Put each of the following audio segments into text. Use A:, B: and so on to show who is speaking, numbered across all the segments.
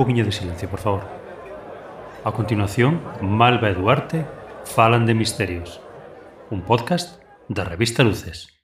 A: poquinho de silencio, por favor. A continuación, Malva e Duarte falan de misterios, un podcast da revista Luces.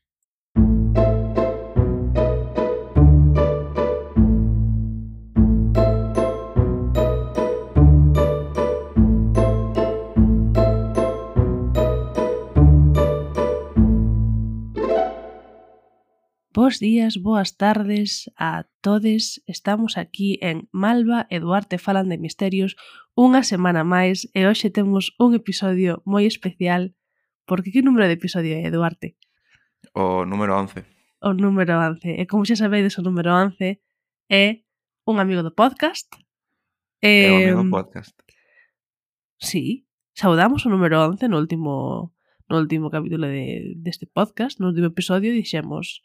B: Bos días, boas tardes a todes. Estamos aquí en Malva e Duarte falan de misterios unha semana máis e hoxe temos un episodio moi especial. Porque que número de episodio é, Duarte?
C: O número 11.
B: O número 11. E como xa sabedes, o número 11 é un amigo do podcast.
C: É eh, un amigo do podcast.
B: Sí, saudamos o número 11 no último no último capítulo de, deste podcast, no último episodio, dixemos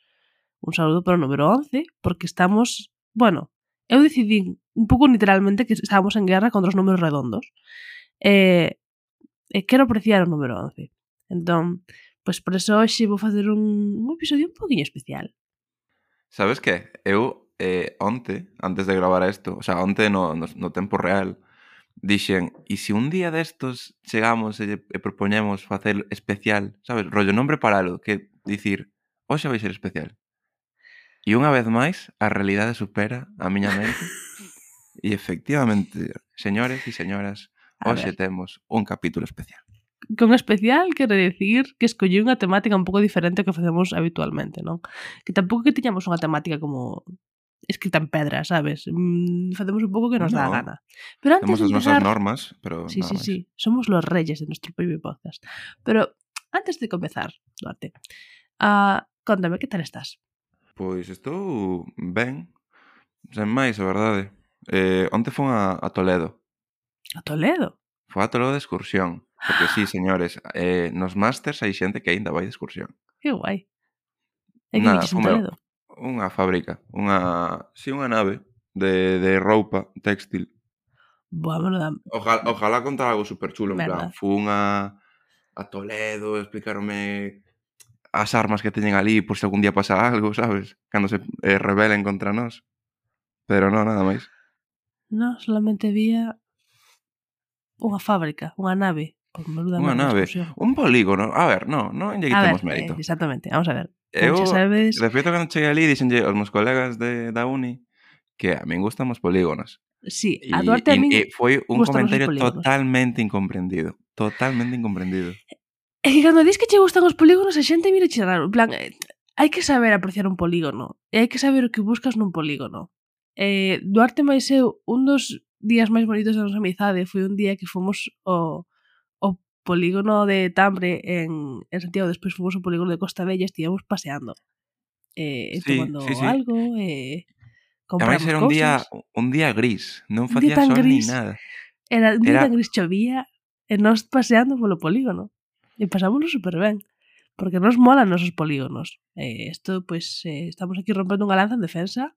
B: un saludo para o número 11, porque estamos, bueno, eu decidín un pouco literalmente que estábamos en guerra contra os números redondos. E, e quero apreciar o número 11. Entón, pois por eso hoxe vou facer un, un episodio un poquinho especial.
C: Sabes que? Eu eh, onte, antes de gravar isto, o sea, onte no, no, no tempo real, dixen, e se un día destos chegamos e, e propoñemos facer especial, sabes, rollo nombre paralo, que dicir, hoxe vai ser especial. E unha vez máis, a realidade supera a miña mente. e efectivamente, señores e señoras, hoxe temos un capítulo especial.
B: Con especial quero decir que escollí unha temática un pouco diferente que facemos habitualmente, non? Que tampouco que tiñamos unha temática como escrita en pedra, sabes? Mm, facemos un pouco que nos no, dá a gana.
C: Pero antes Temos as empezar... nosas normas, pero
B: Sí, sí, sí. Somos los reyes de nuestro propio podcast. Pero antes de comezar, Duarte, uh, contame, que tal estás?
C: Pois estou ben, sen máis, a verdade. Eh, onte fon a, a Toledo.
B: A Toledo?
C: Foi a Toledo de excursión. Porque sí, señores, eh, nos másters hai xente que aínda vai de excursión.
B: Que guai. E que Nada, en Toledo?
C: Unha fábrica, unha, si sí, unha nave de, de roupa textil.
B: Vámonos da...
C: Ojalá, ojalá contar algo super chulo, en plan, fun a, a Toledo, explicaronme as armas que teñen ali por se algún día pasa algo, sabes? Cando se eh, rebelen contra nós. Pero non, nada máis.
B: Non, solamente vía unha fábrica, unha nave.
C: Unha nave, explosión. un polígono. A ver, no, non lle quitemos eh, mérito.
B: Eh, exactamente, vamos a ver.
C: Eu, sabes... de feito, cando cheguei ali, dixenlle aos meus colegas de, da uni que a min gustan os polígonos.
B: Sí, a Duarte y, a min...
C: E foi un comentario totalmente incomprendido. Totalmente incomprendido.
B: E cando dis que che gustan os polígonos, a xente mira che raro. En plan, eh, hai que saber apreciar un polígono. E hai que saber o que buscas nun polígono. Eh, Duarte máis eu, un dos días máis bonitos da nosa amizade foi un día que fomos ao, ao polígono de Tambre en, en Santiago, despois fomos ao polígono de Costa Bella, estivemos paseando. Eh, sí, tomando sí, sí. algo, eh, compramos
C: era un
B: cosas.
C: día, un día gris, non facía sol gris. ni nada.
B: Era un día era... tan gris, chovía, e nós paseando polo polígono e pasámoslo super ben porque nos molan nosos polígonos. Eh, esto, pois, pues, eh, estamos aquí rompendo unha lanza en defensa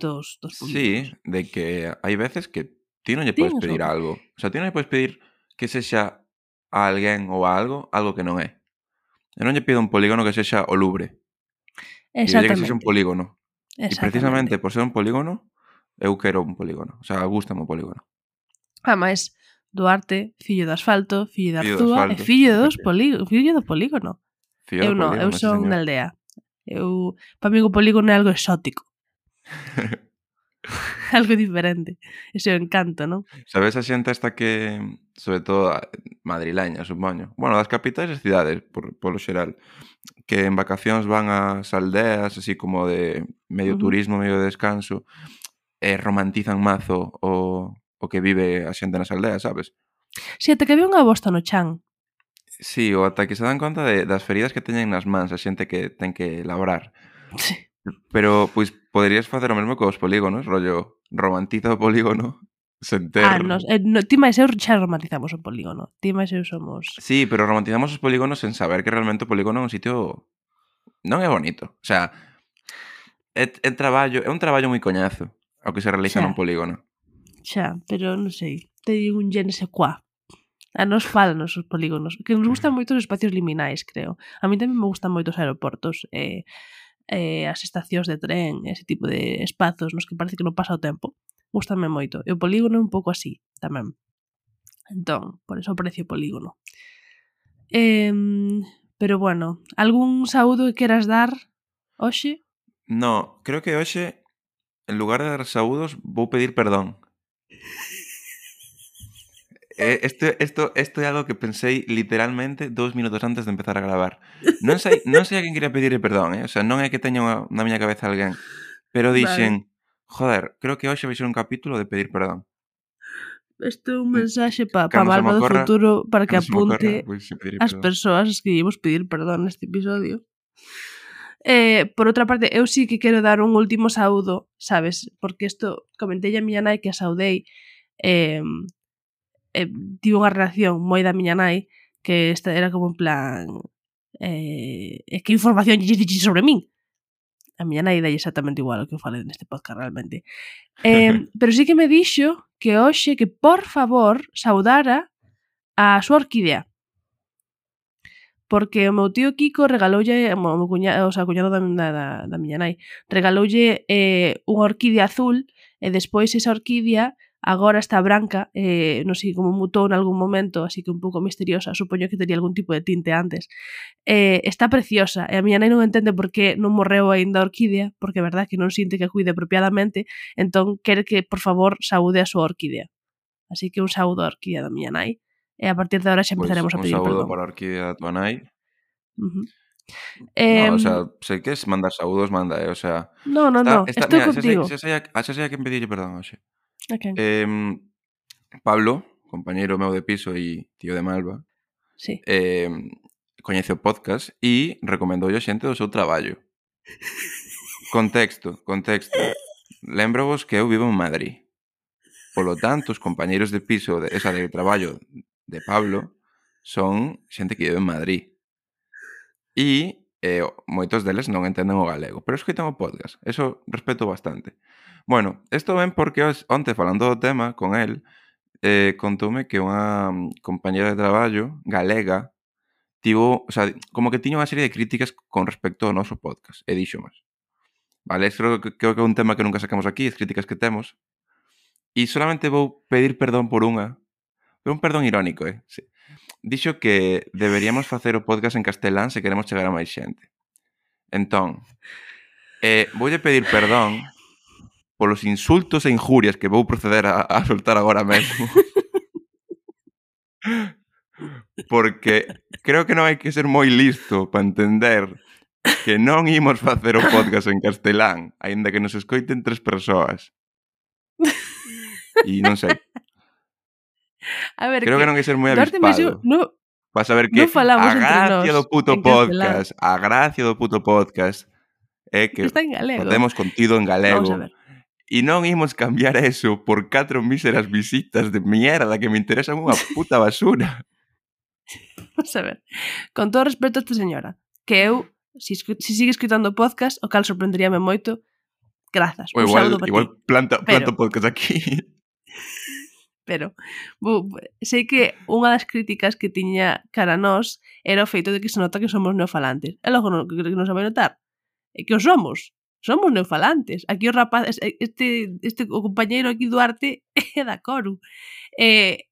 B: dos, dos
C: polígonos. Sí, de que hai veces que ti non lle podes pedir algo. O sea, ti non lle podes pedir que sexa a alguén ou a algo algo que non é. Eu non lle pido un polígono que sexa o lubre
B: Exactamente.
C: Que sexa un polígono. E precisamente por ser un polígono, eu quero un polígono. O sea, gustame un polígono.
B: Ademais, Duarte, fillo de asfalto, fillo de Arzúa fillo de e fillo, dos polí... fillo do polígono.
C: Fillo
B: eu non, eu son na aldea. Eu, para mí o polígono é algo exótico. algo diferente. Ese o encanto, non?
C: Sabes a xente esta que, sobre todo, madrileña, supoño. Bueno, das capitais das cidades, por, polo xeral, que en vacacións van ás aldeas, así como de medio uh -huh. turismo, medio descanso, e romantizan mazo o, o que vive a xente nas aldeas, sabes?
B: Si, ata que ve unha bosta no chan.
C: Si, sí, ou ata que se dan conta de, das feridas que teñen nas mans a xente que ten que labrar.
B: Sí.
C: Pero, pois, poderías facer o mesmo cos polígonos, rollo romantiza o polígono sen ter...
B: Ah, nos, eh, no, ti máis eu xa romantizamos o polígono. Ti máis eu somos...
C: Sí, pero romantizamos os polígonos sen saber que realmente o polígono é un sitio... Non é bonito. O sea, é, é, traballo, é un traballo moi coñazo ao que se realiza xa. nun polígono
B: xa, pero non sei, teñen un gen se qua. A nos falan os polígonos, que nos gustan moito os espacios liminais, creo. A mí tamén me gustan moito os aeroportos, eh, eh, as estacións de tren, ese tipo de espazos nos que parece que non pasa o tempo. Gústame moito. E o polígono é un pouco así, tamén. Entón, por eso aprecio o polígono. Eh, pero bueno, algún saúdo que queras dar hoxe?
C: No, creo que hoxe, en lugar de dar saúdos, vou pedir perdón. Eh, esto, esto, esto é algo que pensei literalmente dous minutos antes de empezar a gravar. Non sei, non sei a quen quería pedirle perdón, eh? o sea, non é que teña unha, na miña cabeza alguén, pero dixen, vale. joder, creo que hoxe vai ser un capítulo de pedir perdón.
B: Isto é un mensaxe para pa,
C: pa
B: Malva do futuro para que apunte as persoas que íbamos pedir perdón neste episodio. Eh, por outra parte, eu sí que quero dar un último saúdo, sabes? Porque isto comentei a miña nai que a saudei eh, eh, tivo unha relación moi da miña nai que esta era como en plan eh, é que información lle dixi sobre min? A miña nai dai exactamente igual o que eu falei neste podcast realmente. Eh, pero sí que me dixo que hoxe que por favor saudara a súa orquídea porque o meu tío Kiko regaloulle, o meu cuñado, o sea, o cuñado da, da, da miña nai, regaloulle eh, unha orquídea azul e despois esa orquídea agora está branca, eh, non sei como mutou en algún momento, así que un pouco misteriosa, supoño que tería algún tipo de tinte antes. Eh, está preciosa, e a miña nai non entende por que non morreu aínda a orquídea, porque é verdad que non sinte que a cuide apropiadamente, entón quere que, por favor, saúde a súa orquídea. Así que un saúdo a orquídea da miña nai e a partir de agora xa
C: pois,
B: empezaremos pues,
C: a
B: pedir perdón.
C: Un saúdo para a Orquídea Tuanai. Uh -huh.
B: Eh,
C: no, o sea, sei que es mandar saúdos, manda, eh, o sea...
B: No, no,
C: está,
B: no,
C: está,
B: estou contigo.
C: Xa sei, xa sei, a quen pedirlle perdón,
B: oxe. Okay.
C: Eh, Pablo, compañeiro meu de piso e tío de Malva,
B: sí.
C: eh, coñece o podcast e recomendoulle a xente do seu traballo. contexto, contexto. Lembro vos que eu vivo en Madrid. Polo tanto, os compañeiros de piso, de, esa de traballo de Pablo son xente que vive en Madrid. E eh, moitos deles non entenden o galego, pero escoitan o podcast. Eso respeto bastante. Bueno, isto ven porque os, onte falando do tema con el, eh, contoume que unha compañera de traballo galega tivo, o sea, como que tiña unha serie de críticas con respecto ao noso podcast, e dixo máis. Vale, creo que, creo que é un tema que nunca sacamos aquí, as críticas que temos. E solamente vou pedir perdón por unha, un perdón irónico, eh? Sí. Dixo que deberíamos facer o podcast en castelán se queremos chegar a máis xente. Entón, eh, voulle pedir perdón polos insultos e injurias que vou proceder a, a soltar agora mesmo. Porque creo que non hai que ser moi listo para entender que non imos facer o podcast en castelán, aínda que nos escoiten tres persoas. E non sei,
B: A ver,
C: Creo que, que non que ser moi avispado.
B: No,
C: Para saber que
B: no falamos
C: a gracia do puto podcast, a gracia do puto podcast é que
B: Está en galego.
C: temos contido en galego. E non imos cambiar eso por catro míseras visitas de mierda que me interesan unha puta basura.
B: Vamos a ver. Con todo respeto a esta señora, que eu, si, si sigue escritando podcast, o cal sorprenderíame moito, grazas.
C: O igual, igual
B: planta,
C: planta
B: Pero,
C: podcast aquí
B: pero bo, sei que unha das críticas que tiña cara a nós era o feito de que se nota que somos neofalantes. E logo non, que non se vai notar é que o somos. Somos neofalantes. Aquí o rapaz, este, este o compañeiro aquí Duarte é da Coru. E,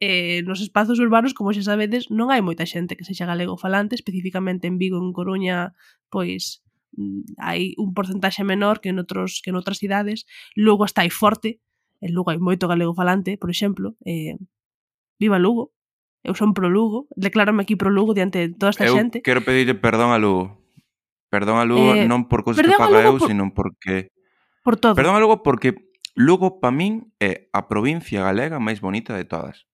B: eh, nos espazos urbanos, como xa sabedes, non hai moita xente que sexa galego falante, especificamente en Vigo, en Coruña, pois mm, hai un porcentaxe menor que en outros que en outras cidades. Logo está aí forte, En Lugo hai moito galego falante, por exemplo, eh, viva Lugo, eu son pro Lugo, declárome aquí pro Lugo diante de toda esta
C: eu
B: xente.
C: Eu quero pedirle perdón a Lugo. Perdón a Lugo
B: eh,
C: non por cousas que faga eu,
B: por...
C: sino porque...
B: Por todo.
C: Perdón a Lugo porque Lugo pa min é a provincia galega máis bonita de todas.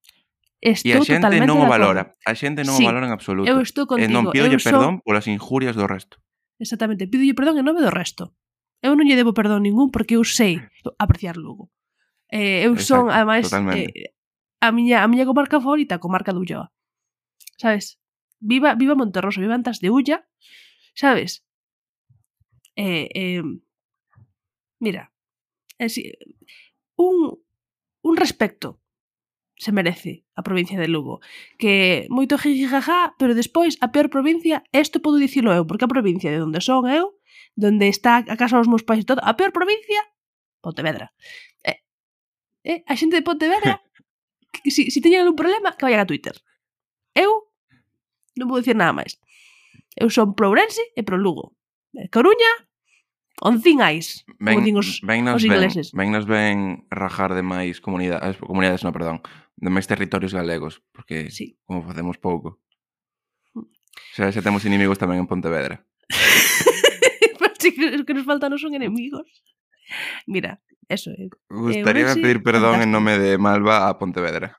B: Estou e
C: a xente non o valora. A xente non
B: sí,
C: o valora en absoluto.
B: Eu estou contigo.
C: E non pídolle
B: son...
C: perdón polas injurias do resto.
B: Exactamente. Pídolle perdón en nome do resto. Eu non lle debo perdón ningún porque eu sei apreciar Lugo. Eh, eu
C: Exacto,
B: son,
C: ademais,
B: eh, a miña a miña comarca favorita, a comarca de Ulloa. Sabes? Viva viva Monterroso, viva Antas de Ulla. Sabes? Eh, eh, mira, eh, si, un, un respecto se merece a provincia de Lugo. Que moito jijijaja, pero despois a peor provincia, isto podo dicilo eu, porque a provincia de onde son eu, donde está a casa dos meus pais e todo, a peor provincia, Pontevedra. Eh, eh, a xente de Pontevedra, que, si, si teñen algún problema, que vayan a Twitter. Eu non vou dicir nada máis. Eu son pro Ourense e pro Lugo. Coruña, Oncín ais, ben, como os,
C: ben nos
B: os ingleses.
C: Ben, ben nos ben rajar de máis comunidades, eh, comunidades, no, perdón, de máis territorios galegos, porque
B: sí.
C: como facemos pouco. Mm. Xa, xa temos inimigos tamén en Pontevedra.
B: Pero sí, que, que nos faltan non son enemigos. Mira, eso é.
C: Gustaría
B: Ourense,
C: pedir perdón en nome de Malva a Pontevedra.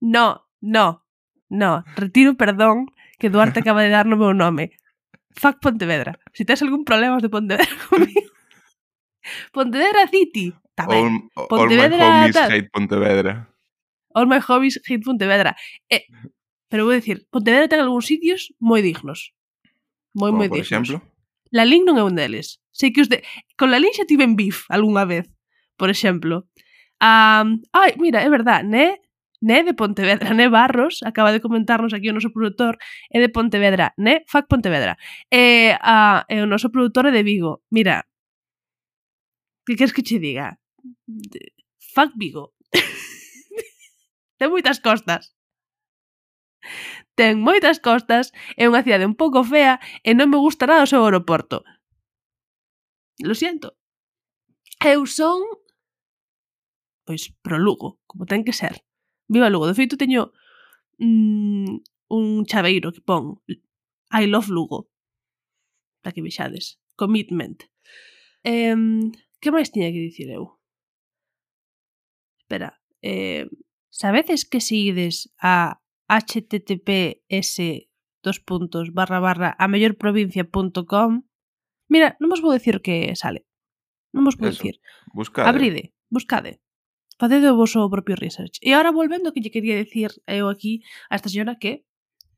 B: No, no, no. Retiro perdón que Duarte acaba de dar no meu nome. Fuck Pontevedra. Si tes algún problema de Pontevedra comigo. Pontevedra City. Ben.
C: All, all my
B: Pontevedra,
C: homies
B: tal.
C: hate Pontevedra.
B: All my hobbies hate Pontevedra. Eh, pero vou dicir, Pontevedra ten algúns sitios moi dignos. Moi, moi
C: por
B: dignos.
C: exemplo,
B: Lalín non é un deles. Sei que os de... Con Lalín xa tiven beef algunha vez, por exemplo. Um, ai, mira, é verdad, né? Né de Pontevedra, né Barros, acaba de comentarnos aquí o noso produtor, é de Pontevedra, né Fac Pontevedra. E, a, e o noso produtor é de Vigo. Mira, que queres que che diga? Fac Vigo. Ten moitas costas. Ten moitas costas, é unha cidade un pouco fea e non me gusta nada o seu aeroporto. Lo siento. Eu son pois pro Lugo, como ten que ser. Viva Lugo. De feito teño mm, un chaveiro que pon I love Lugo. Para que vexades. Commitment. Eh, que máis tiña que dicir eu? Espera. Eh, sabedes que se ides a https dos puntos barra barra a mellorprovincia.com Mira, non vos vou decir que sale. Non vos vou
C: Eso.
B: dicir.
C: Buscade.
B: Abride, buscade. Facede o vosso propio research. E agora volvendo que lle quería decir eu aquí a esta señora que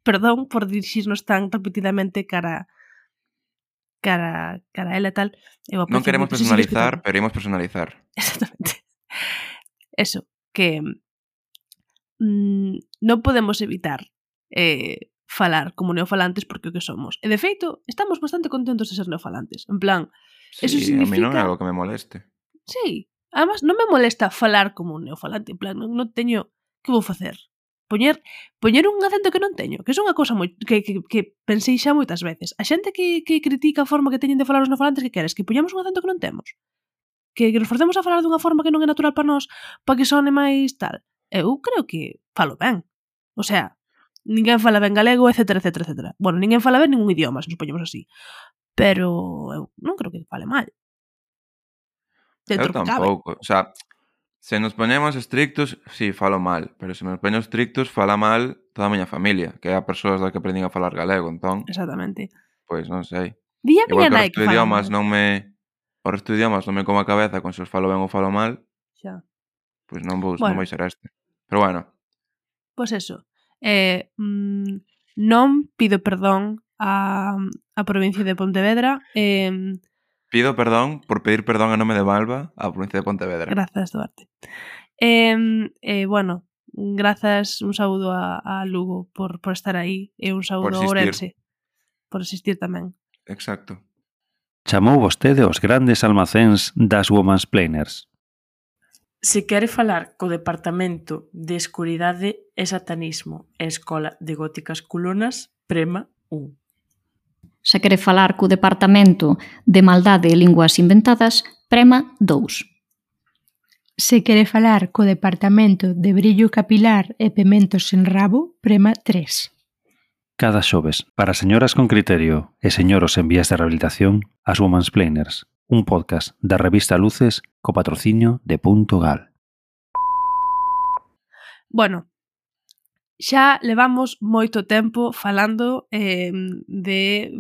B: perdón por dirixirnos tan repetidamente cara cara cara ela e tal. Eu
C: non queremos personalizar, pero imos personalizar.
B: Exactamente. Eso, que mm, non podemos evitar eh, falar como neofalantes porque o que somos. E de feito, estamos bastante contentos de ser neofalantes. En plan, sí, eso
C: significa... a mí non é algo que me moleste.
B: Sí, además non me molesta falar como un neofalante, en plan, non, non teño... Que vou facer? Poñer, poñer un acento que non teño, que é unha cosa moi, que, que, que pensei xa moitas veces. A xente que, que critica a forma que teñen de falar os neofalantes que queres, que poñamos un acento que non temos. Que, que nos forcemos a falar dunha forma que non é natural para nós, para que sone máis tal eu creo que falo ben. O sea, ninguén fala ben galego, etc, etc, etc. Bueno, ninguén fala ben ningún idioma, se nos poñemos así. Pero eu non creo que fale mal. Dentro
C: eu tampouco. O sea, se nos ponemos estrictos, sí, falo mal. Pero se nos ponemos estrictos, fala mal toda a miña familia, que é a persoas da que aprendín a falar galego, entón...
B: Exactamente.
C: Pois pues, non sei.
B: Día
C: Igual
B: miña nai que, que
C: idiomas non me... O resto de idiomas non me como a cabeza con se os falo ben ou falo mal.
B: Xa
C: pois non vou,
B: bueno.
C: non vai ser este. Pero bueno.
B: Pois eso. Eh, mm, non pido perdón a, a provincia de Pontevedra. Eh,
C: pido perdón por pedir perdón a nome de Malva á provincia de Pontevedra.
B: Grazas, Duarte. Eh, eh, bueno, grazas, un saúdo a, a Lugo por, por estar aí e eh, un saúdo a Ourense por existir tamén.
C: Exacto.
A: Chamou vostede os grandes almacéns das Women's Planers.
D: Se quere falar co Departamento de Escuridade e Satanismo e Escola de Góticas Culonas, prema 1.
E: Se quere falar co Departamento de Maldade e Linguas Inventadas, prema 2.
F: Se quere falar co Departamento de Brillo Capilar e Pementos en Rabo, prema 3.
A: Cada xoves, para señoras con criterio e señoros en vías de rehabilitación, as Woman's Planers, un podcast da revista Luces co patrocinio de Punto Gal.
B: Bueno, xa levamos moito tempo falando eh, de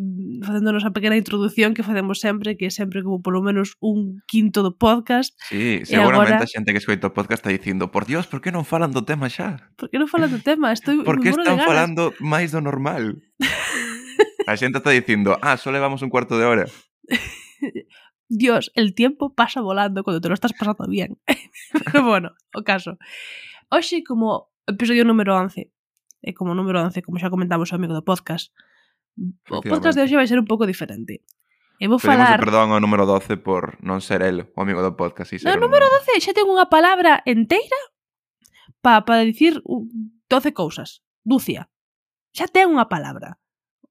B: facéndonos a pequena introducción que facemos sempre, que é sempre como polo menos un quinto do podcast.
C: Sí, seguramente
B: agora...
C: a xente que escoita o podcast está dicindo, por Dios, por que non falan do tema xa?
B: Por que non falan do tema? Estoy
C: por que están falando máis do normal? a xente está dicindo, ah, só levamos un cuarto de hora.
B: Dios, el tiempo pasa volando cuando te lo estás pasando bien. Pero bueno, o caso. Hoxe, como episodio número 11, e eh, como número 11, como xa comentamos o amigo do podcast, o podcast de hoxe vai ser un pouco diferente. E vou
C: Pedimos
B: falar...
C: perdón ao número 12 por non ser el o amigo do podcast. E ser no, un...
B: número 12 xa ten unha palabra enteira para pa dicir 12 cousas. Ducia. Xa ten unha palabra.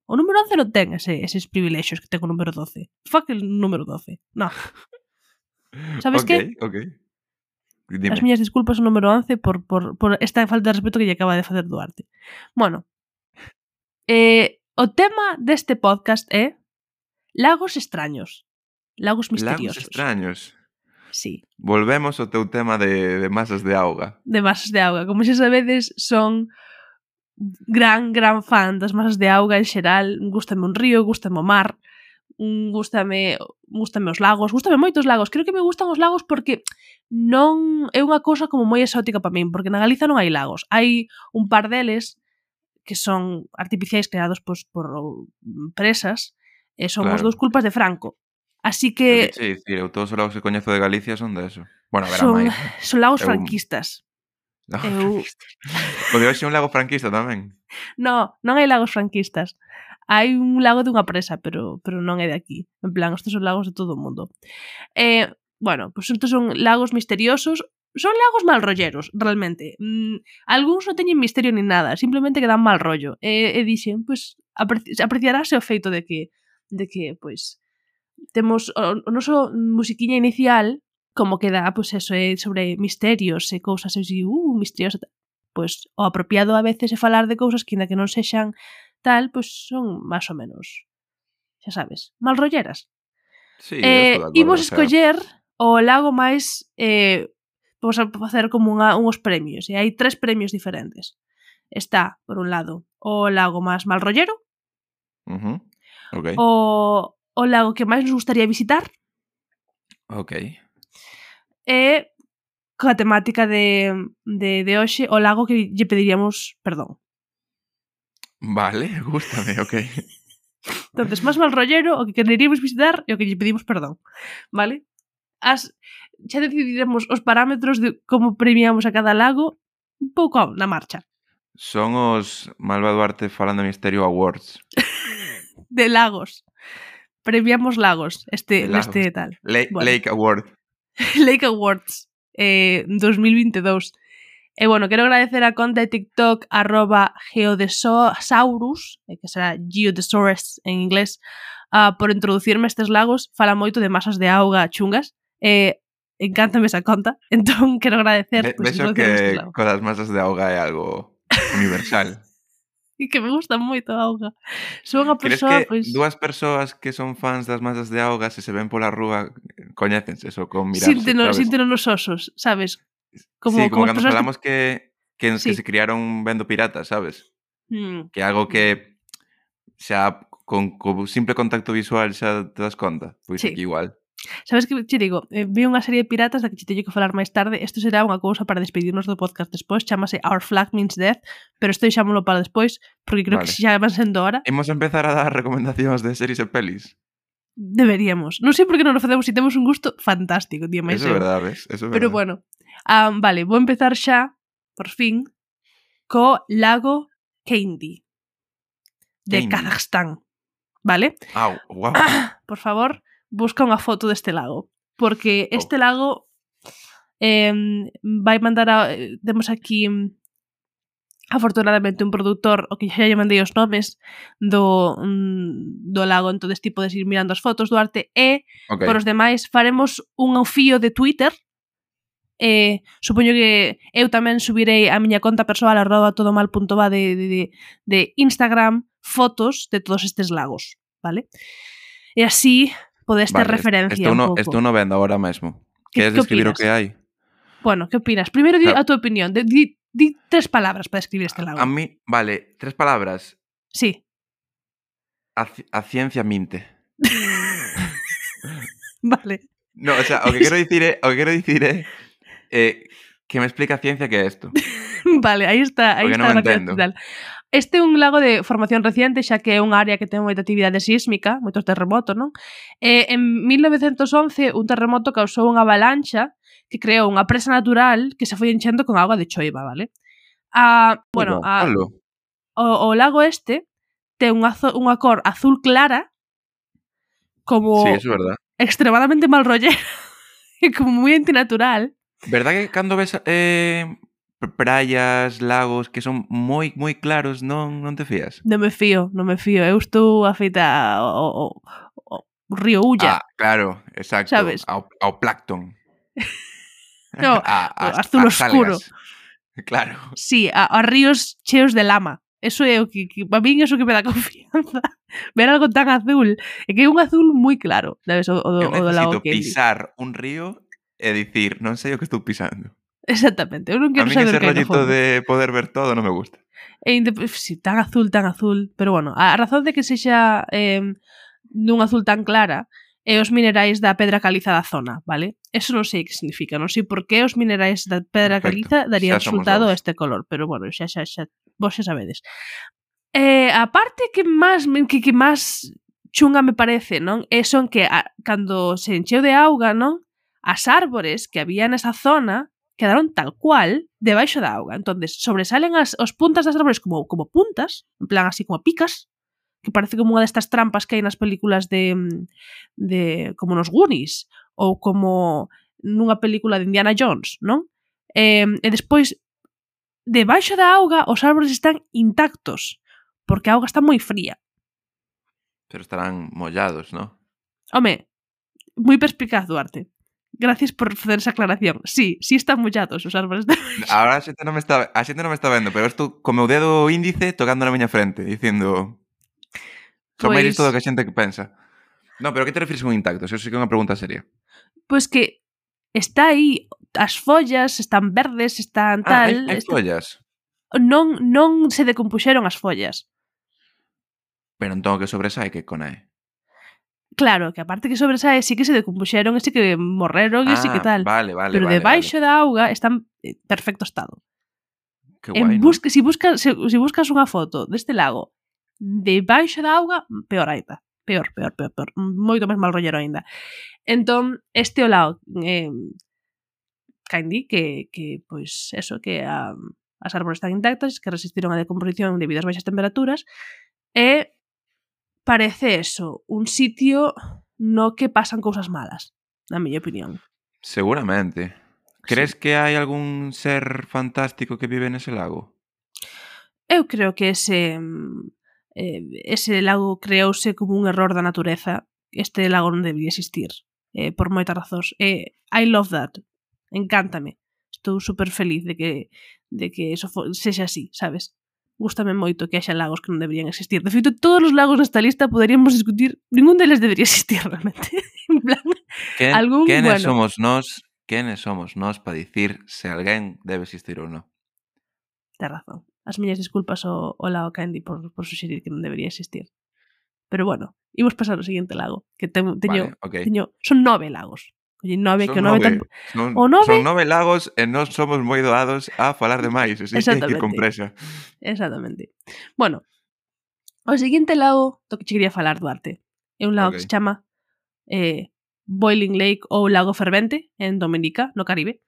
B: O número 11 non ten ese, eses privilexios que ten o número 12. Fuck el número 12. No. Sabes
C: okay,
B: que?
C: Okay. Dime.
B: As miñas disculpas ao número 11 por, por, por esta falta de respeto que lle acaba de facer Duarte. Bueno, eh, o tema deste podcast é lagos extraños, lagos misteriosos.
C: Lagos extraños.
B: Sí.
C: Volvemos ao teu tema de, de masas de auga.
B: De masas de auga. Como xa sabedes, son gran, gran fan das masas de auga en xeral, Gústame un río, gústame o mar, mm, gústame, gústame os lagos, gústame moitos lagos. Creo que me gustan os lagos porque non é unha cousa como moi exótica para min, porque na Galiza non hai lagos. Hai un par deles que son artificiais creados pois, por presas, e son
C: claro.
B: os dous culpas de Franco. Así
C: que... Sí, sí, eu todos os lagos que coñezo de Galicia son de eso. Bueno, verá
B: son,
C: máis.
B: son lagos
C: eu...
B: franquistas.
C: No,
B: eu...
C: Porque hoxe é un lago franquista tamén.
B: No, non hai lagos franquistas. Hai un lago dunha presa, pero, pero non é de aquí. En plan, estes son lagos de todo o mundo. Eh, bueno, pois pues estes son lagos misteriosos son lagos mal rolleros, realmente. Mm, algúns non teñen misterio nin nada, simplemente que dan mal rollo. E, e dixen, pois, apreci apreciarase o feito de que de que, pois, pues, temos o, o noso musiquiña inicial como que dá, pois eso, é sobre misterios e cousas así, uh, misterios, pois o apropiado a veces é falar de cousas que ainda que non sexan tal, pois son máis ou menos, xa sabes, mal rolleras.
C: Sí,
B: eh,
C: acuerdo,
B: imos escoller o lago máis eh, vamos a facer como unha, unhos premios e hai tres premios diferentes. Está, por un lado, o lago máis mal rollero,
C: uh -huh. okay.
B: o, o lago que máis nos gustaría visitar,
C: Ok
B: e coa temática de, de, de hoxe o lago que lle pediríamos perdón.
C: Vale, gústame, ok.
B: Entonces, máis mal rollero, o que quereríamos visitar e o que lle pedimos perdón. Vale? As, xa decidiremos os parámetros de como premiamos a cada lago un pouco na marcha.
C: Son os Malva Duarte falando Misterio Awards.
B: de lagos. Premiamos lagos, este,
C: lagos.
B: este tal.
C: La
B: bueno.
C: Lake Award.
B: Lake Awards eh, 2022. E bueno, quero agradecer a conta de TikTok arroba geodesaurus, eh, que será geodesaurus en inglés, uh, por introducirme estes lagos. Fala moito de masas de auga chungas. Eh, encántame esa conta. Entón, quero agradecer...
C: Ve,
B: pues,
C: vexo que,
B: que
C: con as masas de auga é algo universal.
B: e que me gusta moito a auga. Son
C: a
B: persoa, pois...
C: que
B: pois...
C: dúas persoas que son fans das masas de auga se se ven pola rúa coñécense só con mirarse,
B: sínteno,
C: sabes?
B: Sínteno nos osos, sabes? Como,
C: sí, como,
B: como
C: cando falamos que, que, que,
B: sí.
C: que se criaron vendo piratas, sabes?
B: Mm.
C: Que algo mm. que xa con, con simple contacto visual xa te das conta. Pois
B: sí.
C: aquí igual.
B: Sabes que che digo, eh, vi unha serie de piratas da que che teño que falar máis tarde. Isto será unha cousa para despedirnos do podcast despois, chamase Our Flag Means Death, pero isto deixámolo para despois, porque creo
C: vale.
B: que xa van sendo hora.
C: Hemos empezar a dar recomendacións de series e pelis.
B: Deberíamos. Non sei por que non o facemos, se si temos un gusto fantástico, día máis.
C: Eso é verdade, ves? Eso é verdade.
B: Pero bueno, um, vale, vou empezar xa, por fin, co Lago Candy de Kazajstán. ¿Vale?
C: Au, wow.
B: ah, por favor, busca unha foto deste lago, porque oh. este lago eh, vai mandar a, eh, temos aquí afortunadamente un produtor o que xa lle mandei os nomes do, mm, do lago entonces ti podes ir mirando as fotos do arte e
C: okay.
B: por os demais faremos un fío de Twitter eh, supoño que eu tamén subirei a miña conta persoal arroba todomal.va de, de, de, de Instagram fotos de todos estes lagos, vale? E así podes ter
C: Vale,
B: referencia
C: estou
B: un
C: no,
B: pouco.
C: estou no vendo ahora mesmo.
B: Que-
C: Queres
B: que
C: describir o
B: opinas?
C: que hai?
B: Bueno, que opinas? Primeiro di
C: Claro.
B: a tua opinión, di, di tres palabras para describir este lago.
C: A mí, vale, tres palabras.
B: Sí,
C: A, ci- a ciencia minte.
B: vale.
C: No, o sea, o que quero dicir é, o que quero dicir é eh, que me explica a ciencia que é isto.
B: Vale, aí está, aí
C: Porque
B: está
C: non
B: a
C: entendo.
B: Este é un lago de formación reciente, xa que é unha área que ten moita actividade sísmica, moitos terremotos, non? E en 1911 un terremoto causou unha avalancha que creou unha presa natural que se foi enchendo con auga de choiva, vale? A, bueno, a, o, o lago este ten unha, unha cor azul clara como
C: sí, es verdad.
B: extremadamente mal rollero e como moi antinatural.
C: ¿Verdad que cando ves eh, praias, lagos que son moi moi claros, non non te fías?
B: Non me fío, non me fío. Eu estou afeita ao, ao, ao río Ulla.
C: Ah, claro, exacto,
B: Sabes?
C: ao, ao plancton.
B: no,
C: a, a,
B: azul
C: a
B: oscuro.
C: Claro.
B: Sí, a, a ríos cheos de lama. Eso é o que, que a min eso que me dá confianza. Ver algo tan azul, é que é un azul moi claro, sabes, o, o,
C: Eu
B: o do lago que
C: pisar un río e dicir, non sei o que estou pisando.
B: Exactamente, eu non quero
C: a
B: saber que hai no fondo.
C: de poder ver todo non me gusta.
B: E si, sí, tan azul, tan azul, pero bueno, a razón de que sexa eh, dun azul tan clara é os minerais da pedra caliza da zona, vale? Eso non sei que significa, non sei por que os minerais da pedra
C: Perfecto.
B: caliza darían resultado a este color, pero bueno, xa xa xa vos xa sabedes. Eh, a parte que máis que, que máis chunga me parece, non? É son que a, cando se encheu de auga, non? As árbores que había nesa zona quedaron tal cual debaixo da auga. Entonces, sobresalen as, os puntas das árbores como, como puntas, en plan así como picas, que parece como unha destas trampas que hai nas películas de, de como nos Goonies ou como nunha película de Indiana Jones, non? Eh, e despois, debaixo da auga, os árbores están intactos, porque a auga está moi fría.
C: Pero estarán mollados, non?
B: Home, moi perspicaz, Duarte. Gracias por facer esa aclaración. Sí, sí están mollados os árboles de
C: Ahora a xente non me está, a xente non me está vendo, pero estou co meu dedo índice tocando na miña frente, dicindo... Son
B: pois...
C: máis listo do que a xente que pensa. Non, pero que te refires con intactos? Eso sí que é unha pregunta seria.
B: Pois que está aí as follas, están verdes, están
C: ah,
B: tal...
C: Ah, hai, hai
B: está...
C: follas?
B: Non, non se decompuxeron as follas.
C: Pero entón que sobresai que conae?
B: Claro, que aparte que sobresae sí que se decompuxeron, sí que morreron e ah, sí que tal.
C: Vale, vale,
B: Pero
C: vale,
B: debaixo vale. da auga están en perfecto estado.
C: Que guai, en
B: busca, no? si, buscas, se, si buscas unha foto deste lago debaixo da auga, peor aita. Peor, peor, peor, peor. Moito máis mal rollero aínda. Entón, este o lado eh, Candy, que, que pois, eso, que a, as árbores están intactas, que resistiron a decomposición debido ás baixas temperaturas, e parece eso, un sitio no que pasan cousas malas, na miña opinión.
C: Seguramente. Crees sí. que hai algún ser fantástico que vive nese lago?
B: Eu creo que ese eh, ese lago creouse como un error da natureza. Este lago non debía existir, eh, por moitas razóns. Eh, I love that. Encántame. Estou super feliz de que de que eso sexa así, sabes? Gústame moito que haxa lagos que non deberían existir. De feito, todos os lagos nesta lista poderíamos discutir, ningún deles debería existir realmente. en plan,
C: ¿Qué,
B: algún,
C: quenes
B: bueno.
C: somos nós, quenes somos nós para dicir se alguén debe existir ou non?
B: Ten razón. As miñas disculpas ao, ao lago Candy por, por suxerir que non debería existir. Pero bueno, imos pasar ao seguinte lago, que te, teño,
C: vale, okay.
B: teño son nove lagos nove,
C: son
B: que o nove,
C: nove son,
B: o nove...
C: Son nove lagos e non somos moi doados a falar de máis, así que hai que compresa.
B: Exactamente. Bueno, o seguinte lago do que che quería falar, Duarte, é un lago
C: okay.
B: que se chama eh, Boiling Lake ou Lago Fervente en Dominica, no Caribe.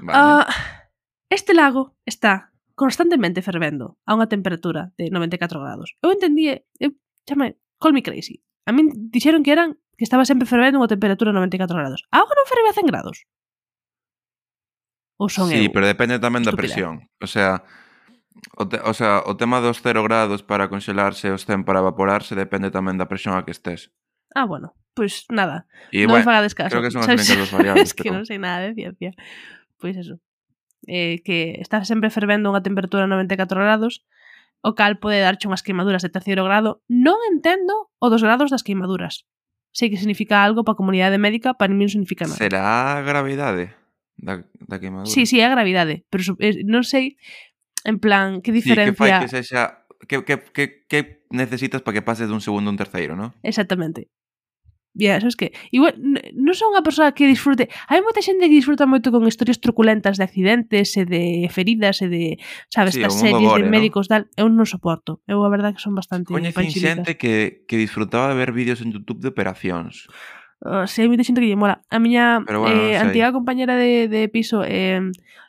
C: Vale.
B: Uh, este lago está constantemente fervendo a unha temperatura de 94 grados. Eu entendí, eh, eu chame, call me crazy. A min dixeron que eran que estaba sempre fervendo unha temperatura de 94 grados. A auga non ferve a 100 grados? Ou son
C: sí,
B: eu?
C: pero depende tamén
B: Estúpida.
C: da presión. O sea, o, te, o sea, o tema dos 0 grados para conxelarse os 100 para evaporarse depende tamén da presión a que estés.
B: Ah, bueno, pois pues nada.
C: E,
B: non
C: bueno,
B: fagades caso.
C: Creo que son as únicas dos variables.
B: es que
C: pero...
B: non sei nada de ciencia. Pois pues eso. Eh, que está sempre fervendo unha temperatura de 94 grados, o cal pode darche unhas queimaduras de terceiro grado. Non entendo o dos grados das queimaduras sei que significa algo para a comunidade médica, para mí non significa nada.
C: Será a gravidade da, da queimadura?
B: Sí, sí, é a gravidade, pero eh, non sei en plan que diferencia...
C: Sí, que fai que sexa... Que, que, que, que necesitas para que pases dun segundo a un terceiro, non?
B: Exactamente yeah, sabes que igual, non son unha persoa que disfrute hai moita xente que disfruta moito con historias truculentas de accidentes e de feridas e de, sabes,
C: sí, estas
B: series
C: gore,
B: de médicos ¿no? tal, eu non soporto eu a verdade que son bastante
C: coñecín xente que, que disfrutaba de ver vídeos en Youtube de operacións
B: Uh, si sí, hai moita xente que lle mola. A miña
C: Pero bueno,
B: eh, antiga compañera de, de piso eh,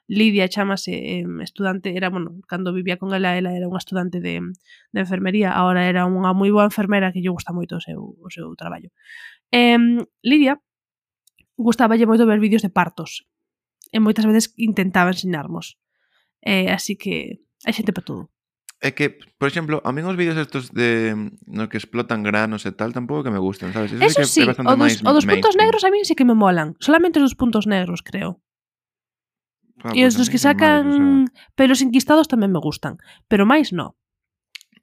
B: Lidia chamase eh, estudante, era, bueno, cando vivía con ela, ela era unha estudante de, de enfermería, agora era unha moi boa enfermera que lle gusta moito o seu, o seu traballo. Eh, Lidia gustáballe moito ver vídeos de partos e moitas veces intentaba ensinarmos. Eh, así que hai xente para todo.
C: É que, por exemplo, a min os vídeos estos de no que explotan granos e tal tampouco que me gustan, sabes?
B: Eso,
C: Eso
B: sí,
C: que sí,
B: o dos, o dos puntos negros a min sí que me molan. Solamente os puntos negros, creo.
C: Ah,
B: e os
C: pues,
B: dos que sacan
C: o sea...
B: pelos inquistados tamén me gustan, pero máis no.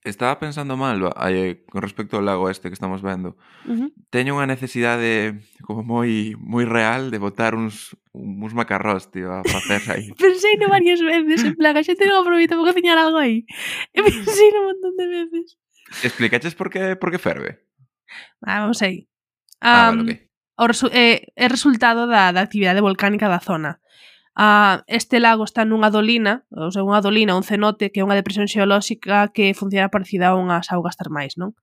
C: Estaba pensando mal aí, con respecto ao lago este que estamos vendo.
B: Uh -huh.
C: Teño unha necesidade como moi moi real de botar uns uns macarrós, tío, a facer aí.
B: pensei no varias veces, en plan, a xente non aproveita para cociñar algo aí. E pensei no montón de veces.
C: Explicaches por que por que ferve?
B: Ah, vamos aí. Um, ah,
C: vale, okay.
B: o resu eh, é resultado da, da actividade volcánica da zona. Ah, este lago está nunha dolina, ou sea, unha dolina, un cenote, que é unha depresión xeolóxica que funciona parecida a unhas augas termais, non?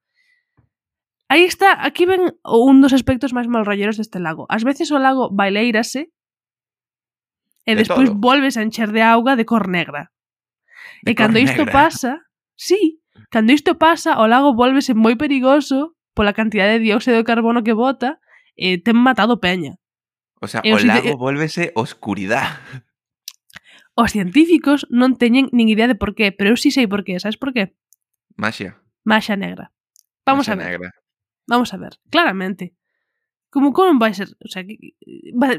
B: Aí está, aquí ven un dos aspectos máis malrolleros deste lago. Ás veces o lago baileirase e
C: de
B: despois
C: todo.
B: volves a encher de auga de cor negra.
C: De
B: e
C: cor
B: cando
C: negra.
B: isto pasa, sí, cando isto pasa, o lago volvese moi perigoso pola cantidade de dióxido de carbono que bota e ten matado peña.
C: O sea, o lago volvese oscuridad.
B: Os científicos non teñen nin idea de por qué, pero eu sí sei por qué, sabes por qué?
C: Maxia.
B: Maxia negra. Vamos Masia
C: a
B: ver.
C: Negra.
B: Vamos a ver, claramente. Como como vai ser, o sea, que,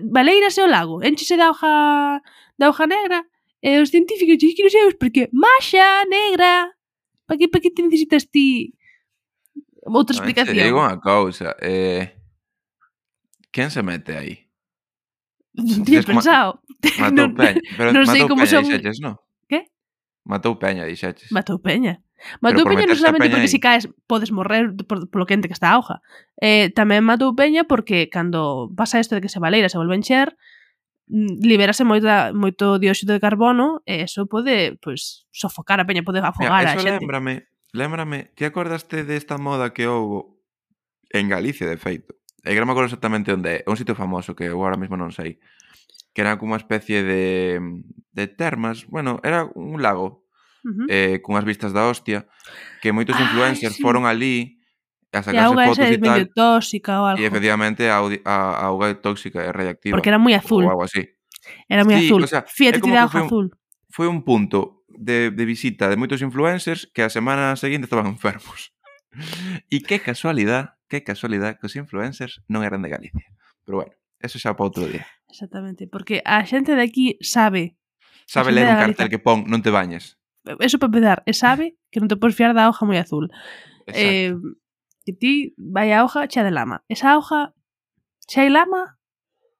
B: baleirase o lago, enchese da hoja da hoja negra e os científicos dixen que non sei por qué, Maxia negra. Para que para que te necesitas ti outra explicación?
C: Te digo unha cousa, eh quen se mete aí? Tía,
B: pensado.
C: Matou
B: non,
C: Peña. Pero
B: non sei como son...
C: Dixaches, no?
B: Que?
C: Matou Peña, dixaches.
B: Matou Peña. Matou Peña non solamente
C: peña
B: porque si caes podes morrer por, polo quente que está a hoja. Eh, tamén matou Peña porque cando pasa isto de que se valeira se volve enxer, mm, liberase moita, moito dióxido de carbono e eso pode pues, sofocar a peña, pode afogar
C: Mira,
B: a xente.
C: Lembrame, lembrame, ti acordaste desta moda que houbo en Galicia, de feito, e non me acordo exactamente onde é, é un sitio famoso que eu agora mesmo non sei, que era como unha especie de, de termas, bueno, era un lago,
B: uh -huh.
C: eh, cunhas vistas da hostia, que moitos
B: ah,
C: influencers
B: sí.
C: foron ali a sacarse fotos e tal.
B: E tóxica ou algo.
C: E efectivamente a, a, a auga é tóxica e reactiva.
B: Porque era moi azul.
C: Ou algo así.
B: Era moi
C: sí,
B: azul.
C: O sea,
B: Fíate
C: que era
B: azul.
C: Foi un punto de, de visita de moitos influencers que a semana seguinte estaban enfermos. E que casualidad, que casualidad que os influencers non eran de Galicia. Pero bueno, eso xa para outro día.
B: Exactamente, porque a xente de aquí sabe.
C: Sabe ler un cartel que pon non te bañes.
B: Eso para empezar, e sabe que non te podes fiar da hoja moi azul.
C: Exacto.
B: Eh, que ti vai a hoja xa de lama. Esa hoja, se hai lama,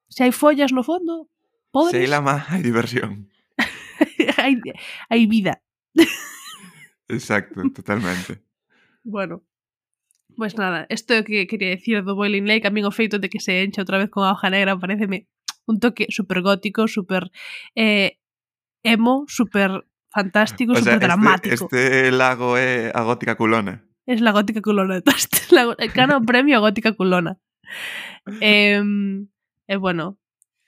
B: se hai follas no fondo, podes...
C: Se hai lama, hai diversión.
B: hai, hai vida.
C: Exacto, totalmente.
B: Bueno, Pois nada, isto é o que quería dicir do Boiling Lake, a min o feito de que se encha outra vez con a hoja negra pareceme un toque super gótico, super eh, emo, super fantástico,
C: O sea,
B: super dramático.
C: Este, este lago é a gótica culona.
B: Es la gótica culona de este lago. Gana o premio a gótica culona. E, e bueno,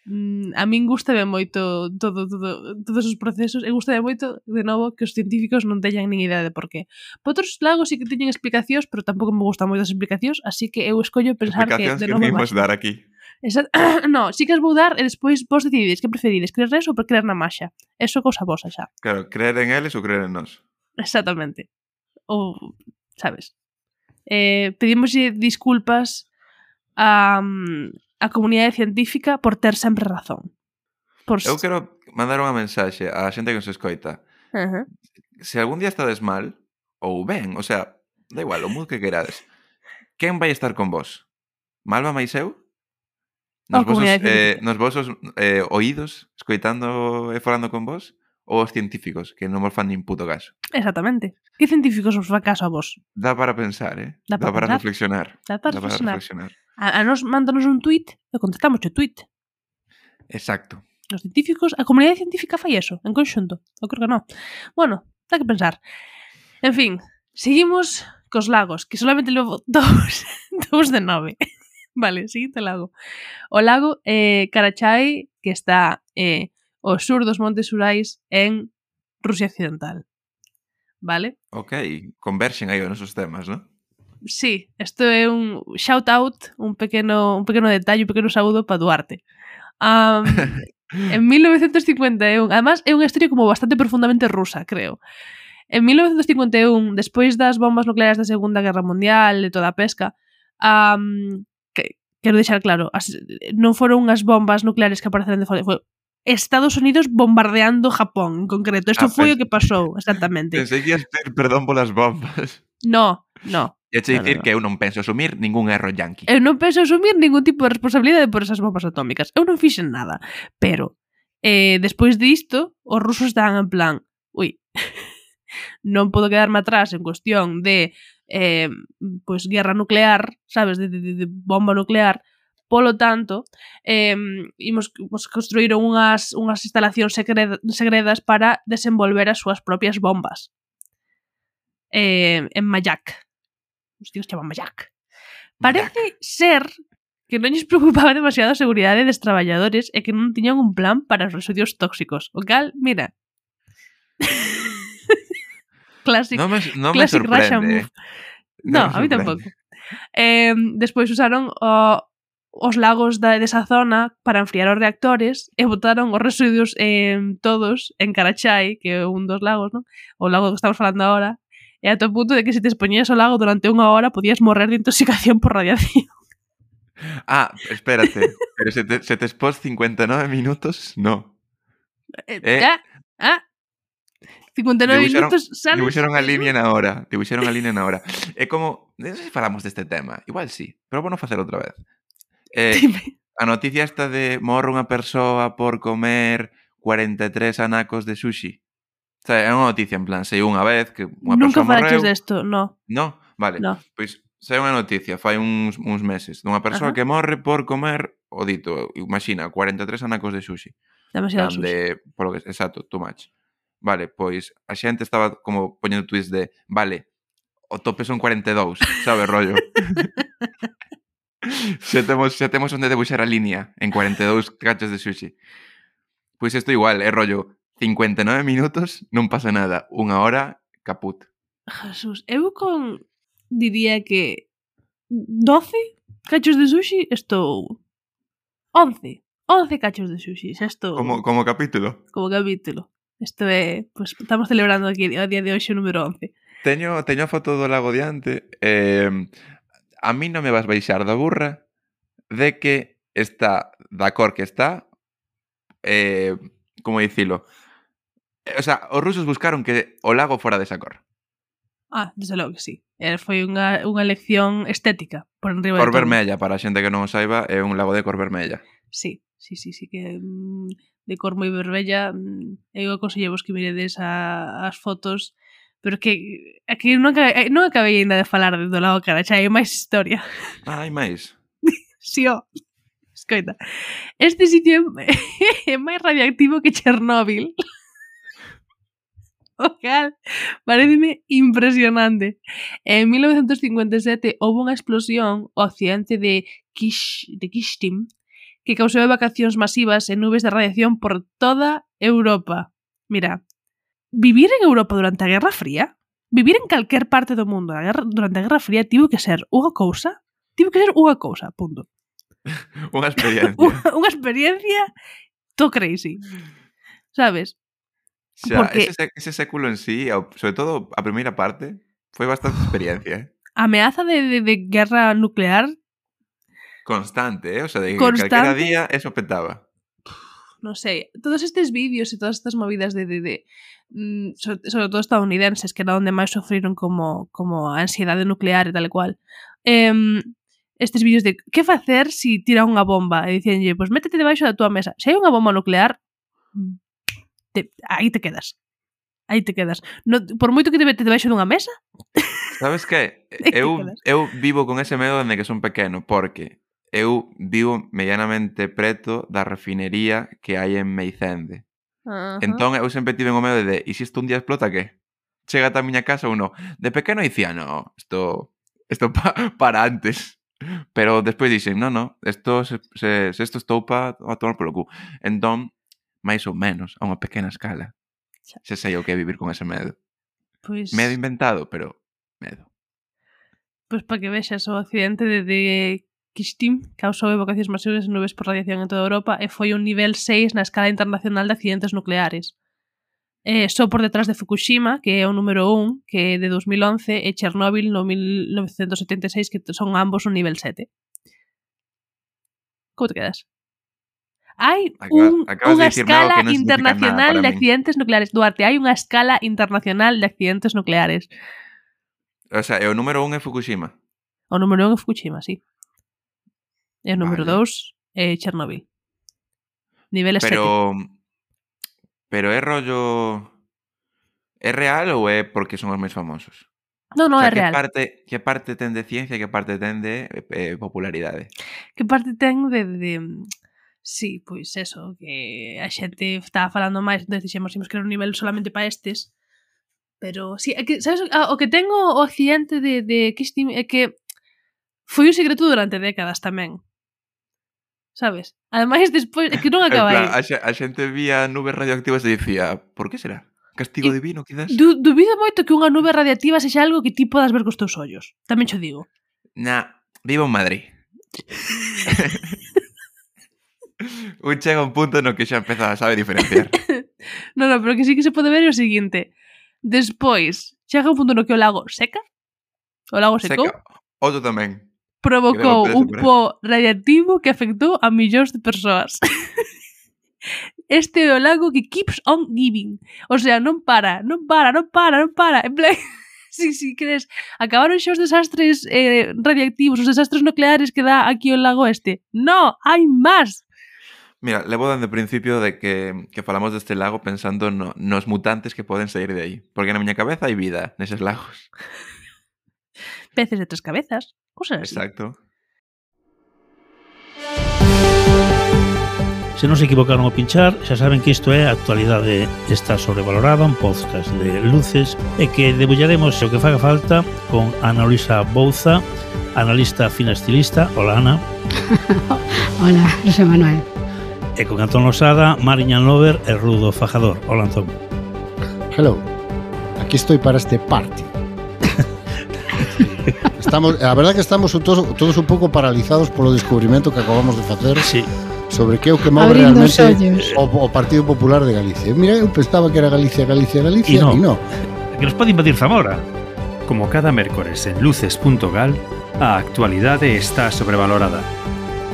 B: Mm, a min gustame moito todo, todo, todos os procesos e gustame moito, de novo, que os científicos non teñan nin idea de por qué. Por outros lagos sí que teñen explicacións, pero tampouco me gustan moito as explicacións, así que eu escollo pensar que, de novo, que
C: máis.
B: Pois
C: dar aquí.
B: Esa... no, sí que as vou dar e despois vos decidides que preferides, creer res ou creer na maxa. Eso é cousa vosa xa.
C: Claro, creer en eles ou creer en nós.
B: Exactamente. Ou, sabes. Eh, pedimos disculpas a, mm, a comunidade científica por ter sempre razón. Por...
C: Eu quero mandar unha mensaxe á xente que nos escoita.
B: Uh -huh.
C: Se algún día estades mal, ou ben, o sea, da igual, o mundo que querades, quen vai estar con vos? Malva máis eu? Nos vosos, eh, nos vosos eh, oídos, escoitando e falando con vos? Ou os científicos, que non vos fan nin puto caso?
B: Exactamente. Que científicos vos fan caso a vos?
C: Dá para pensar, eh?
B: Dá para, Dá para
C: reflexionar.
B: Dá para,
C: Dá para
B: reflexionar.
C: reflexionar.
B: A, a nos mándanos un tweet e contestamos o tweet.
C: Exacto.
B: Os científicos, a comunidade científica fai eso, en conxunto. Eu creo que non. Bueno, dá que pensar. En fin, seguimos cos lagos, que solamente levo dous, dous de nove. vale, seguinte lago. O lago eh, Karachay, que está eh, ao sur dos Montes Urais en Rusia Occidental. Vale?
C: Ok, converxen aí os nosos temas, non?
B: sí, isto é un shout out, un pequeno un pequeno detalle, un pequeno saúdo para Duarte. Um, en 1951, además é unha historia como bastante profundamente rusa, creo. En 1951, despois das bombas nucleares da Segunda Guerra Mundial, e toda a pesca, um, que, quero deixar claro, as, non foron unhas bombas nucleares que apareceron de fora, foi Estados Unidos bombardeando Japón, en concreto. Isto
C: ah,
B: foi o que pasou, exactamente.
C: Pensei que perdón polas bombas.
B: No, no.
C: E che
B: dicir no, no.
C: que eu non penso asumir ningún erro yanqui.
B: Eu non penso asumir ningún tipo de responsabilidade por esas bombas atómicas. Eu non fixen nada. Pero, eh, despois disto, os rusos dan en plan, ui, non podo quedarme atrás en cuestión de eh, pues, guerra nuclear, sabes, de, de, de bomba nuclear, Polo tanto, eh, imos, imos construíron unhas, unhas instalacións segredas, segredas para desenvolver as súas propias bombas eh, en Mayak os tíos chaman Mallac. Parece ser que non lles preocupaba demasiado a seguridade dos traballadores e que non tiñan un plan para os residuos tóxicos. O cal, mira. classic,
C: non me, non me
B: classic Russian move. No, a mí tampouco. Eh, despois usaron o, os lagos da, desa zona para enfriar os reactores e botaron os residuos eh, todos en Karachay, que é un dos lagos, non? O lago que estamos falando agora, e ata o punto de que se te expoñías ao lago durante unha hora podías morrer de intoxicación por radiación.
C: Ah, espérate, pero se te, se te expós 59 minutos, no.
B: Eh,
C: eh,
B: ah, ah, 59
C: dibuixaron,
B: minutos, sabes?
C: Dibuixaron a línea na hora, dibuixaron a línea na hora. É como, non sei se falamos deste tema, igual sí, pero bueno facer outra vez. Eh,
B: Dime.
C: a noticia esta de morro unha persoa por comer 43 anacos de sushi sea, é unha noticia en plan, sei unha vez que unha
B: Nunca
C: persoa morreu.
B: Nunca desto, no.
C: No, vale.
B: No.
C: Pois sei unha noticia fai uns, uns meses dunha persoa
B: Ajá.
C: que morre por comer o dito, imagina, 43 anacos de sushi.
B: Demasiado
C: de,
B: sushi.
C: Polo que, exacto, too much. Vale, pois a xente estaba como poñendo tweets de, vale, o tope son 42, sabe, rollo. xa temos, xa temos onde debuxar a línea en 42 cachos de sushi. Pois isto igual, é rollo, 59 minutos, non pasa nada. Unha hora, caput.
B: Jesús, eu con diría que 12 cachos de sushi estou 11, 11 cachos de sushi, xa estou.
C: Como como capítulo.
B: Como capítulo. Isto é, pois pues, estamos celebrando aquí o día de hoxe o número 11.
C: Teño teño a foto do lago diante, eh a mí non me vas baixar da burra de que está da cor que está eh como dicilo O sea, os rusos buscaron que o lago fora de Sacor.
B: Ah, desde logo que sí. Eh, foi unha, unha elección estética por enriba
C: Cor Vermella, para a xente que non o saiba, é un lago de Cor Vermella.
B: Sí, sí, sí, sí que mm, de cor moi vermella mm, eu aconsellevos que miredes a, as fotos pero que aquí non acabei, eh, non acabei ainda de falar de do lado cara, xa hai máis historia.
C: Ah, hai máis.
B: si, o. Oh, escoita. Este sitio é, é máis radioactivo que Chernóbil o cal pareceme mm. impresionante. En 1957 houve unha explosión o accidente de, Kish, de Kishtim que causou evacuacións masivas e nubes de radiación por toda Europa. Mira, vivir en Europa durante a Guerra Fría, vivir en calquer parte do mundo a guerra, durante a Guerra Fría tivo que ser unha cousa, tivo que ser unha cousa, punto.
C: unha experiencia.
B: unha, unha experiencia to crazy. Sabes?
C: Xa,
B: porque...
C: ese, ese século en sí, sobre todo a primeira parte, foi bastante experiencia, eh?
B: A ameaza de, de, de guerra nuclear
C: constante, eh? o sea, de
B: constante...
C: calquera día eso petaba.
B: Non sei, todos estes vídeos e todas estas movidas de, de, de mm, sobre, sobre todo estadounidenses, que era onde máis sofriron como, como a ansiedade nuclear e tal e cual. Eh, estes vídeos de que facer se si tira unha bomba e dicenlle, pois pues métete debaixo da túa mesa. Se hai unha bomba nuclear, te, aí te quedas. Aí te quedas. No, por moito que te mete debaixo dunha mesa...
C: Sabes que? eu, eu vivo con ese medo dende que son pequeno, porque eu vivo medianamente preto da refinería que hai en Meicende.
B: Uh -huh.
C: Entón, eu sempre tive o medo de, e se isto un día explota, que? Chega a miña casa ou non? De pequeno dicía, no, isto, isto pa, para antes. Pero despois dixen, no, no, isto se, se, se isto estou pa a tomar polo cu. Entón, máis ou menos, a unha pequena escala.
B: Xa.
C: Se sei o que é vivir con ese medo.
B: Pois...
C: Medo inventado, pero medo.
B: Pois para que vexas o accidente de, de Kishtim causou evocacións masivas de nubes por radiación en toda Europa eh, e foi un nivel 6 na escala internacional de accidentes nucleares. Eh, só por detrás de Fukushima, que é o número 1, que é de 2011, e Chernóbil no 1976, que son ambos un nivel 7. Como te quedas? Hai un,
C: Acabas
B: unha
C: de
B: escala
C: no
B: internacional de accidentes nucleares. Duarte, hai unha escala internacional de accidentes nucleares.
C: O sea, e o número un é Fukushima.
B: O número un é Fukushima, sí. E o número
C: vale.
B: dos é Chernobyl. Nivel
C: Pero... Estético. Pero é rollo... É real ou é porque son os máis famosos?
B: No, no,
C: o sea,
B: é
C: que. Parte, que parte ten de ciencia e que parte ten de eh, popularidade?
B: Que parte ten de, de Sí, pois eso, que a xente estaba falando máis, entón dixemos, imos crear un nivel solamente para estes. Pero, sí, é que, sabes, ah, o que tengo o accidente de, de Kistim é que foi un secreto durante décadas tamén. Sabes? Ademais, despois, é que non acaba
C: plan,
B: aí.
C: A xente vía nubes radioactivas e dicía, por que será? Castigo
B: e,
C: divino, quizás?
B: Du, dubido moito que unha nube radiactiva sexa algo que ti podas ver cos teus ollos. Tamén xo digo.
C: Na, vivo en Madrid. un chega un punto no que xa empeza a saber diferenciar.
B: non, non, pero que sí que se pode ver é o seguinte. Despois, chega un punto no que o lago seca. O lago secou.
C: Seca. Outro tamén.
B: Provocou un po radiativo que afectou a millóns de persoas. este é o lago que keeps on giving. O sea, non para, non para, non para, non para. En plan, si, si crees, acabaron xa os desastres eh, radiactivos, os desastres nucleares que dá aquí o lago este. No, hai máis.
C: Mira, levo dende o principio de que, que falamos deste lago pensando no, nos mutantes que poden sair de aí. Porque na miña cabeza hai vida neses lagos.
B: Peces de tres cabezas, cosas así.
C: Exacto.
G: Se non se equivocaron ao pinchar, xa saben que isto é a actualidade eh, está sobrevalorada, un podcast de luces, e que debullaremos o que faga falta con Ana Luisa Bouza, analista fina estilista. Hola, Ana.
H: Hola, José Manuel.
G: E con Antón Losada, Mariñan Lover e Rudo Fajador. Hola Antón.
I: Hello. Aquí estoy para este party. Estamos, a verdad que estamos todos, todos un pouco paralizados polo descubrimento que acabamos de facer
G: Sí,
I: sobre que é o que move
H: Abrindo
I: realmente o, o Partido Popular de Galicia. Mira, eu pensaba que era Galicia, Galicia, Galicia
G: E no.
I: e no.
G: que nos pode invadir Zamora.
A: Como cada mércores en luces.gal, a actualidade está sobrevalorada.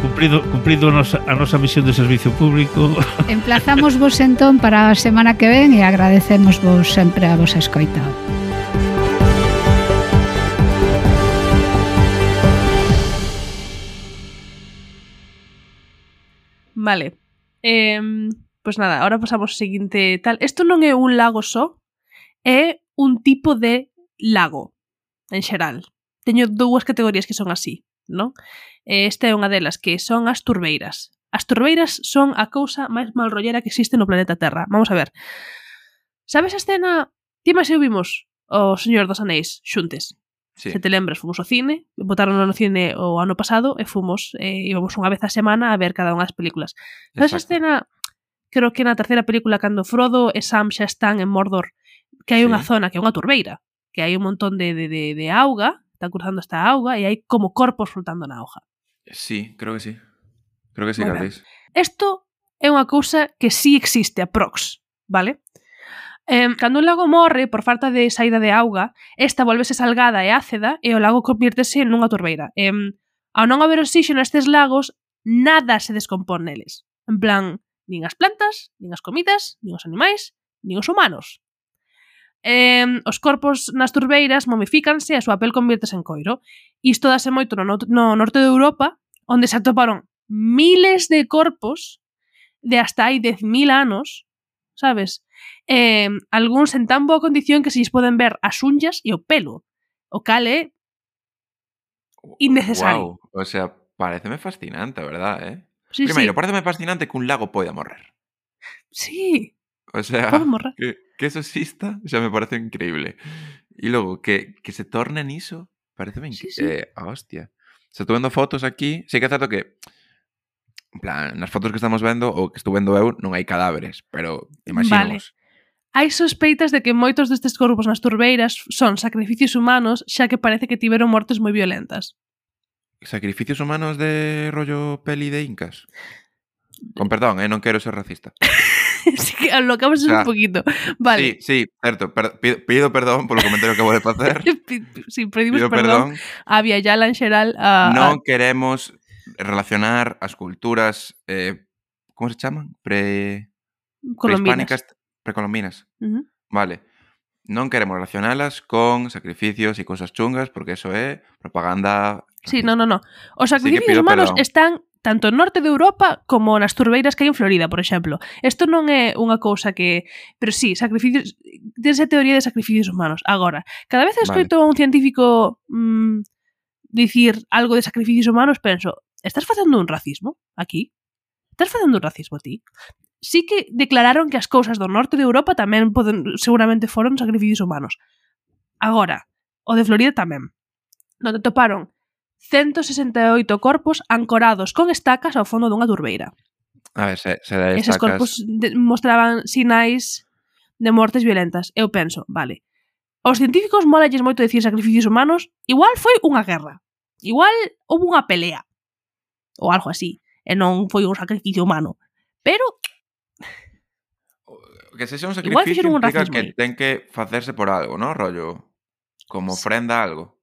G: cumprido, cumprido a nosa, a nosa misión de servicio público.
H: Emplazamos vos entón para a semana que ven e agradecemos vos sempre a vos escoita.
B: Vale. Eh, pois pues nada, ahora pasamos ao seguinte tal. Isto non é un lago só, é un tipo de lago en xeral. Teño dúas categorías que son así, non? e esta é unha delas, que son as turbeiras. As turbeiras son a cousa máis malrollera que existe no planeta Terra. Vamos a ver. Sabes a escena? Ti máis eu vimos o Señor dos Anéis xuntes.
C: Sí.
B: Se te lembras, fomos ao cine, botaron no cine o ano pasado e fomos, eh, íbamos unha vez a semana a ver cada unha das películas. Sabes
C: Exacto.
B: a escena, creo que na terceira película, cando Frodo e Sam xa están en Mordor, que hai
C: sí.
B: unha zona que é unha turbeira, que hai un montón de, de, de, de auga, están cruzando esta auga e hai como corpos flotando na hoja.
C: Sí, creo que sí. Creo que sí
B: bueno,
C: que
B: Isto é unha cousa que sí existe a Prox, vale? Eh, cando un lago morre por falta de saída de auga, esta volvese salgada e ácida e o lago convirtese nunha turbeira. Eh, ao non haber oxígeno nestes lagos, nada se descompón neles. En plan, nin as plantas, nin as comidas, nin os animais, nin os humanos. Eh, os corpos nas turbeiras momifícanse e a súa pel convirtese en coiro. Isto dase moito no, no norte de Europa, onde se atoparon miles de corpos de hasta hai 10.000 anos, sabes? Eh, algúns en tan boa condición que se lles poden ver as unllas e o pelo, o cal é innecesario.
C: Wow. O sea, pareceme fascinante, a verdad, eh?
B: Sí,
C: Primeiro,
B: sí.
C: pareceme fascinante que un lago poida morrer.
B: Sí.
C: O sea,
B: Pode morrer.
C: Que, que eso exista, xa me parece increíble. E logo, que, que se torne niso Parece
B: ben...
C: Sí,
B: sí.
C: Eh, a hostia. Se estou vendo fotos aquí, sei que é certo que en plan, nas fotos que estamos vendo ou que estou vendo eu non hai cadáveres, pero imaginemos. Vale.
B: Hai sospeitas de que moitos destes corpos nas turbeiras son sacrificios humanos, xa que parece que tiveron mortes moi violentas.
C: Sacrificios humanos de rollo peli de incas? Con perdón, eh, non quero ser racista.
B: sí que lo acabas de
C: O sea,
B: un poquito. Vale.
C: Sí, sí, certo. Per, pido, perdón polo comentario que acabo de facer.
B: sí, pedimos
C: pido
B: perdón,
C: perdón.
B: a Viayala en xeral a,
C: Non
B: a
C: queremos relacionar as culturas eh, como se chaman? Pre prehispánicas, precolombinas. Vale. Non queremos relacionalas con sacrificios e cosas chungas porque eso é propaganda.
B: Sí, no, no, no. Os sacrificios humanos están tanto no norte de Europa como nas turbeiras que hai en Florida, por exemplo. Isto non é unha cousa que... Pero sí, sacrificios... Tens a teoría de sacrificios humanos. Agora, cada vez que escoito vale. a un científico mmm, dicir algo de sacrificios humanos, penso, estás facendo un racismo aquí? Estás facendo un racismo ti? Sí que declararon que as cousas do norte de Europa tamén poden, seguramente foron sacrificios humanos. Agora, o de Florida tamén. Donde toparon 168 corpos ancorados con estacas ao fondo dunha turbeira.
C: A ver, se, se destacas...
B: Eses corpos de, mostraban sinais de mortes violentas. Eu penso, vale. Os científicos molalles moito decir sacrificios humanos, igual foi unha guerra. Igual houve unha pelea. Ou algo así. E non foi un sacrificio humano. Pero...
C: Que se un sacrificio
B: igual un
C: implica que ten que facerse por algo, non, rollo? Como ofrenda a algo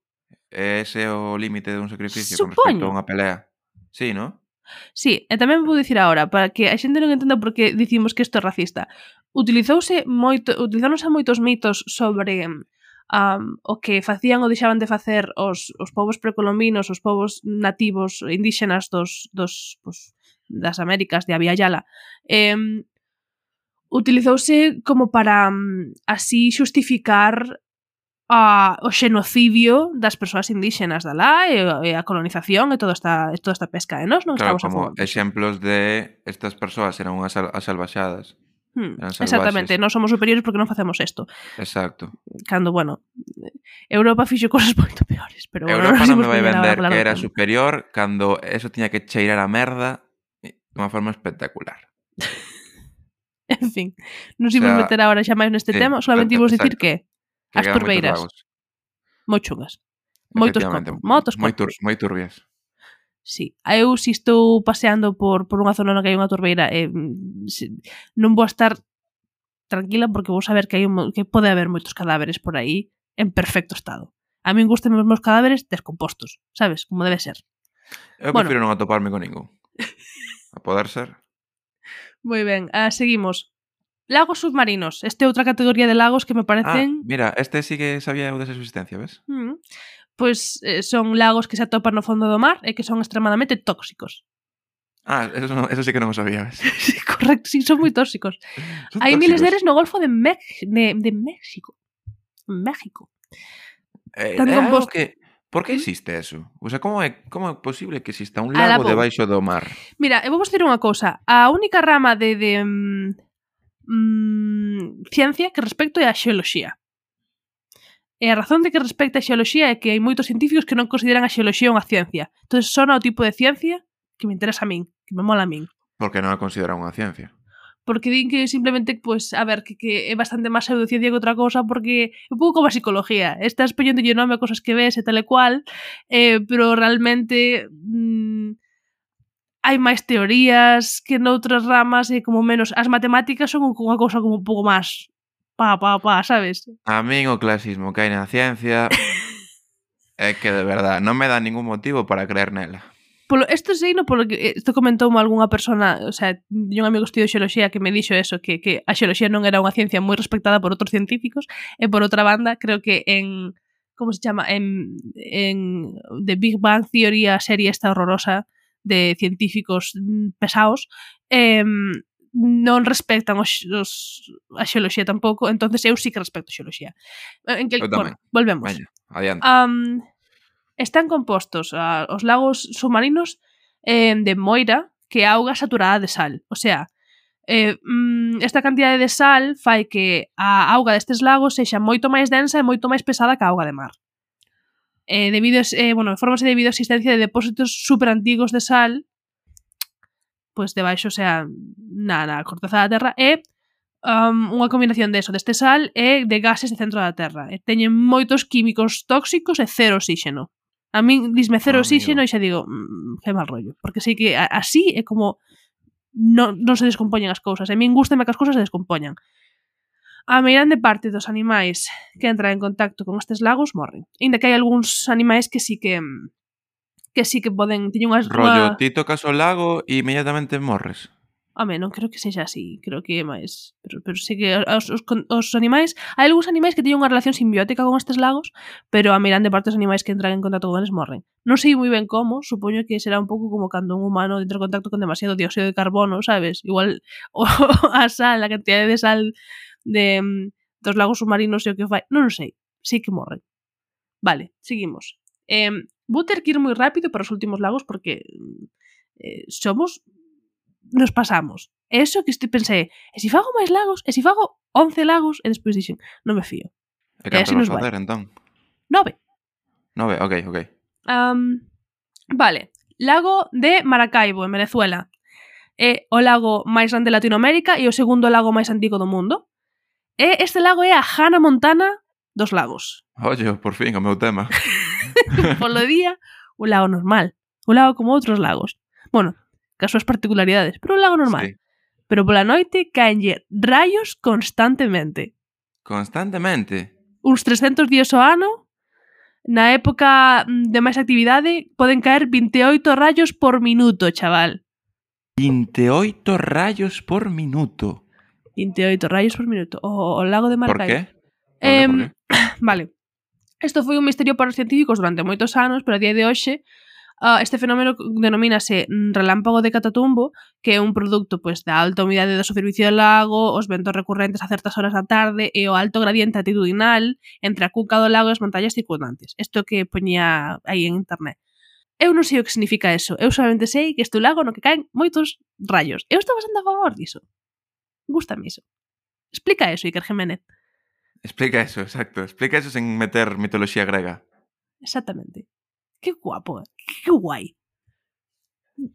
C: ese é o límite dun sacrificio Supoño. con respecto a unha pelea. Sí, non?
B: Sí, e tamén vou dicir agora, para que a xente non entenda por que dicimos que isto é racista. Utilizouse moito, utilizáronse moitos mitos sobre um, o que facían ou deixaban de facer os, os povos precolombinos, os povos nativos indíxenas dos, dos pues, das Américas, de Aviala. Eh, utilizouse como para um, así xustificar a, o xenocidio das persoas indíxenas da lá e, e a colonización e toda esta, toda esta pesca. De nós non
C: claro,
B: estamos
C: como
B: a favor.
C: exemplos de estas persoas eran unhas asalvaxadas
B: hmm,
C: eran salvaxes.
B: exactamente, non somos superiores porque non facemos isto.
C: Exacto.
B: Cando, bueno Europa fixo cosas moito peores pero bueno,
C: Europa non, me vai vender que era
B: tanto.
C: superior cando eso tiña que cheirar a merda de unha forma espectacular.
B: En fin, non se
C: o sea,
B: meter agora xa máis neste
C: sí,
B: tema. Solamente imos dicir que As turbeiras. Moi chungas. Moitos moitos
C: moi, tur, moi turbias.
B: Sí, eu si estou paseando por, por unha zona na que hai unha turbeira eh, non vou estar tranquila porque vou saber que hai un, que pode haber moitos cadáveres por aí en perfecto estado. A min gustan os meus cadáveres descompostos, sabes? Como debe ser.
C: Eu
B: bueno.
C: prefiro non atoparme con ningún. A poder ser.
B: Moi ben, ah, seguimos. Lagos submarinos. Este é outra categoría de lagos que me
C: ah,
B: parecen...
C: Ah, mira, este sí que sabía eu desa subsistencia, ves?
B: Mm. Pois pues, eh, son lagos que se atopan no fondo do mar e que son extremadamente tóxicos.
C: Ah, eso, no, eso sí que non o sabía, ves?
B: sí, correcto, sí, son moi tóxicos.
C: son
B: Hai
C: tóxicos.
B: miles deles no Golfo de, Mex de, de México. México.
C: Eh,
B: Tan
C: algo que... Por que existe eso? O sea, como é, como é posible que exista un lago
B: la
C: debaixo do mar?
B: Mira, eu vou vos dicir unha cousa. A única rama de, de, de mm, ciencia que respecto á xeoloxía. E a razón de que respecta a xeoloxía é que hai moitos científicos que non consideran a xeoloxía unha ciencia. Entón, sona o tipo de ciencia que me interesa a min, que me mola a min.
C: Porque non a consideran unha ciencia.
B: Porque din que simplemente, pues, a ver, que, que é bastante máis pseudociencia que outra cosa, porque é un pouco como a psicología. Estás poñendo nome a cosas que ves e tal e cual, eh, pero realmente... Mm, hai máis teorías que noutras ramas e como menos as matemáticas son unha cousa como un pouco máis pa, pa, pa, sabes?
C: A min o clasismo que hai na ciencia é que de verdad non me dá ningún motivo para creer nela.
B: Polo, esto no polo que eh, isto comentoume algunha persona, o sea, un amigo estudio xeoloxía que me dixo eso, que, que a xeoloxía non era unha ciencia moi respectada por outros científicos e por outra banda, creo que en como se chama en, en The Big Bang Theory a serie esta horrorosa de científicos mm, pesados, eh, non respectan os, os, a xeoloxía tampouco, entonces eu sí que respecto a xeoloxía. Eh, en que, bueno, volvemos.
C: Veña, adiante.
B: Um, están compostos a, os lagos submarinos eh, de Moira, que é auga saturada de sal. O sea, eh, mm, esta cantidade de sal fai que a auga destes lagos sexa moito máis densa e moito máis pesada que a auga de mar eh, debido, eh, bueno, formase debido a existencia de depósitos superantigos de sal, pois pues debaixo, o sea, na, na corteza da terra, e um, unha combinación de eso, deste sal e de gases de centro da terra. E teñen moitos químicos tóxicos e cero oxígeno. A min disme cero
C: ah, oh,
B: oxígeno
C: amigo.
B: e xa digo, mmm, que mal rollo, porque sei que así é como non, non se descompoñen as cousas. A min gustame que as cousas se descompoñan. A meirande parte dos animais que entran en contacto con estes lagos morren. Inda que hai algúns animais que sí que que sí que poden teñen unhas
C: rollo,
B: unha...
C: ti tocas o lago e inmediatamente morres.
B: Home, non creo que sexa así, creo que é máis, pero, pero sí que os, os, os animais, hai algúns animais que teñen unha relación simbiótica con estes lagos, pero a meirande parte dos animais que entran en contacto con eles morren. Non sei moi ben como, supoño que será un pouco como cando un humano entra en contacto con demasiado dióxido de carbono, sabes? Igual o, a sal, a cantidade de sal de, mm, dos lagos submarinos e o que fai, non o sei, sei que morren. Vale, seguimos. Eh, vou ter que ir moi rápido para os últimos lagos porque mm, eh, somos nos pasamos. E iso que este pensei, e se si fago máis lagos, e se si fago 11 lagos, e despois dixen, non me fío.
C: E canto
B: nos
C: facer, entón?
B: Nove.
C: Nove, ok, ok.
B: Um, vale, lago de Maracaibo, en Venezuela. É o lago máis grande de Latinoamérica e o segundo lago máis antigo do mundo. E este lago é a Hannah Montana dos lagos.
C: Olle, por fin, o meu tema.
B: Polo día, o lago normal. O lago como outros lagos. Bueno, cas súas particularidades, pero un lago normal.
C: Sí.
B: Pero pola noite caenlle rayos constantemente.
C: Constantemente?
B: Uns 300 días ao ano, na época mm, de máis actividade, poden caer 28 rayos por minuto, chaval.
C: 28 rayos por minuto.
B: 28 rayos por minuto. O, o lago de Maracaibo.
C: Por qué? Eh,
B: por
C: qué?
B: Vale. Isto foi un misterio para os científicos durante moitos anos, pero a día de hoxe Uh, este fenómeno denomínase relámpago de catatumbo, que é un produto pois, da alta humidade da superficie do lago, os ventos recurrentes a certas horas da tarde e o alto gradiente atitudinal entre a cuca do lago e as montañas circundantes. Isto que poñía aí en internet. Eu non sei o que significa eso. Eu solamente sei que este lago no que caen moitos rayos. Eu estou bastante a favor diso. Gústame iso. Explica eso, Iker Jiménez.
C: Explica eso, exacto. Explica eso sen meter mitoloxía grega.
B: Exactamente. Qué guapo, eh. qué guai.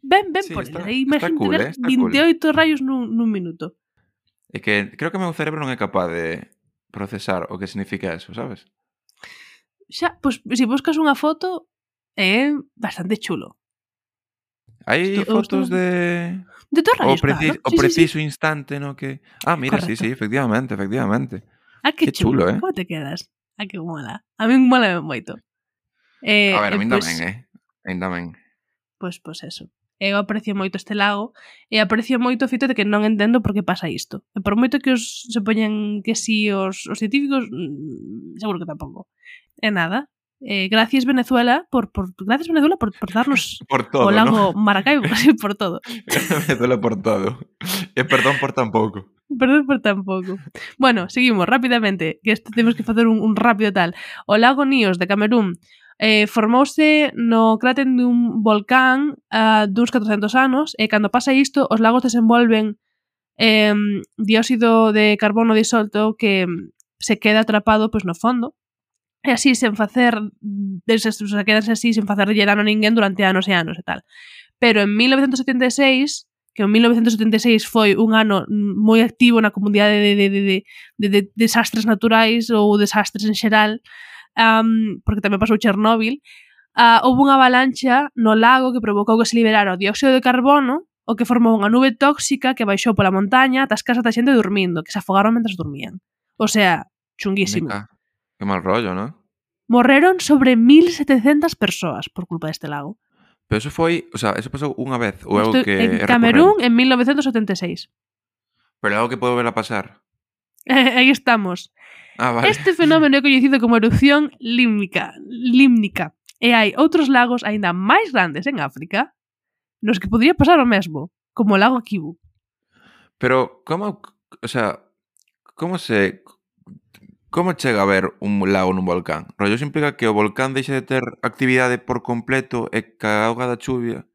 B: Ben, ben
C: sí,
B: por
C: está,
B: ele. Eh,
C: Imagínate cool,
B: ver
C: eh, 28 cool.
B: rayos nun, nun minuto.
C: É que creo que o meu cerebro non é capaz de procesar o que significa eso, sabes?
B: Xa, pois, pues, se si buscas unha foto, é bastante chulo.
C: Hai fotos
B: estou...
C: de
B: De todos rayos, o,
C: preci
B: claro.
C: o
B: sí, preciso sí,
C: sí. instante no que... Ah, mira,
B: Correcto.
C: sí, sí, efectivamente, efectivamente.
B: Ah, que,
C: qué chulo, chulo, eh?
B: Como te quedas? Ah, que mola. A mí mola moito. Eh,
C: a ver, a mí
B: eh,
C: tamén, eh? A mí tamén.
B: Pois, pues, pois pues eso. Eu aprecio moito este lago e aprecio moito o fito de que non entendo por que pasa isto. E por moito que os se poñen que si os, os científicos, mm, seguro que tampouco. E nada, Eh, gracias Venezuela por, por, gracias Venezuela por, por darnos
C: por todo,
B: o lago
C: ¿no?
B: Maracaibo por todo.
C: Venezuela por todo. E perdón por tan pouco.
B: Perdón por tan pouco. Bueno, seguimos rápidamente, que esto temos que facer un, un rápido tal. O lago Níos de Camerún eh, formouse no cráten dun volcán uh, duns 400 anos e cando pasa isto os lagos desenvolven eh, dióxido de carbono disolto que se queda atrapado pois, no fondo e así sen facer deses, o sea, quedarse así sen facerlle dano a ninguén durante anos e anos e tal. Pero en 1976 que en 1976 foi un ano moi activo na comunidade de, de, de, de, de, de desastres naturais ou desastres en xeral, um, porque tamén pasou Chernóbil, uh, houve unha avalancha no lago que provocou que se liberara o dióxido de carbono, o que formou unha nube tóxica que baixou pola montaña ata as casas da xente dormindo, que se afogaron mentre dormían. O sea, chunguísimo.
C: Meca. Qué mal rollo, ¿no?
B: Morreron sobre 1.700 persoas por culpa deste lago.
C: Pero eso foi, o sea, eso pasou unha vez ou algo que
B: en
C: é
B: Camerún en 1976.
C: Pero algo que pode volver a pasar.
B: Ahí aí estamos.
C: Ah, vale.
B: Este fenómeno é coñecido como erupción límnica, límnica. E hai outros lagos aínda máis grandes en África nos que podría pasar o mesmo, como o lago Kivu.
C: Pero como, o sea, como se Como chega a haber un lago nun volcán? Rollo, iso implica que o volcán deixa de ter actividade por completo e que a auga da chuvia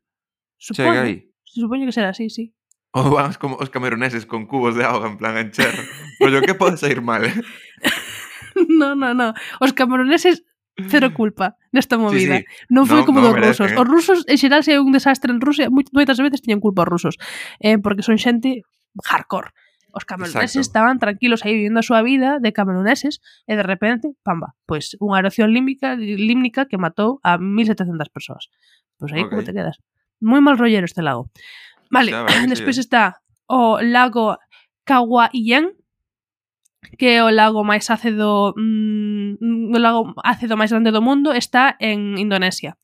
B: Supoño, chega
C: aí.
B: supoño que será así, sí.
C: Ou van como os cameroneses con cubos de auga en plan a encher. Rollo, que pode sair mal? Eh?
B: no, no, no. Os cameroneses cero culpa nesta movida.
C: Sí, sí.
B: Non foi
C: no,
B: como
C: no,
B: dos
C: merecen,
B: rusos.
C: Eh?
B: Os rusos, en xeral, se hai un desastre en Rusia, moitas veces tiñan culpa os rusos, eh, porque son xente hardcore. Os cameruneses
C: Exacto.
B: estaban tranquilos aí vivindo a súa vida de cameruneses e de repente, pamba, pois pues, unha erupción límbica, límnica que matou a 1700 persoas. Pois pues aí okay.
C: como
B: te quedas. Moi mal rollero este lago. Vale, despois está o lago Kawaien, que é o lago máis ácido mm, o lago ácido máis grande do mundo está en Indonesia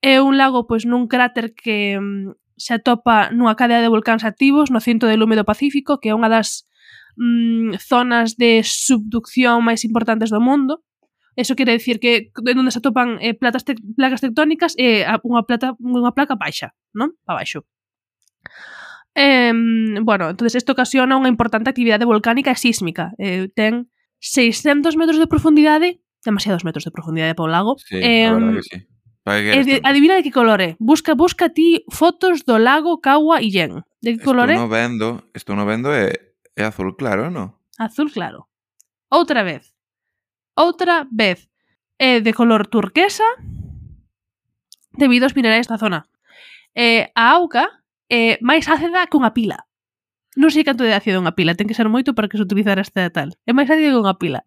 B: é un lago pois nun cráter que mm, se atopa nunha cadea de vulcáns activos no cinto de lume do Pacífico, que é unha das mm, zonas de subducción máis importantes do mundo. Eso quere decir que é onde se atopan eh, platas tec placas tectónicas e eh, unha, plata, unha placa baixa, non? Pa baixo. Eh, bueno, entonces isto ocasiona unha importante actividade volcánica e sísmica. Eh, ten 600 metros de profundidade, demasiados metros de profundidade para o lago.
C: Sí,
B: eh,
C: a que sí
B: Eh, de, adivina de que color é. Busca, busca ti fotos do lago Kawa y Yen. De que color é?
C: Estou no vendo, estou no vendo é, é azul claro, no?
B: Azul claro. Outra vez. Outra vez. É de color turquesa debido aos minerais da zona. É, a auga é máis ácida que unha pila. Non sei canto de ácido unha pila, ten que ser moito para que se utilizara este tal. É máis ácido que unha pila.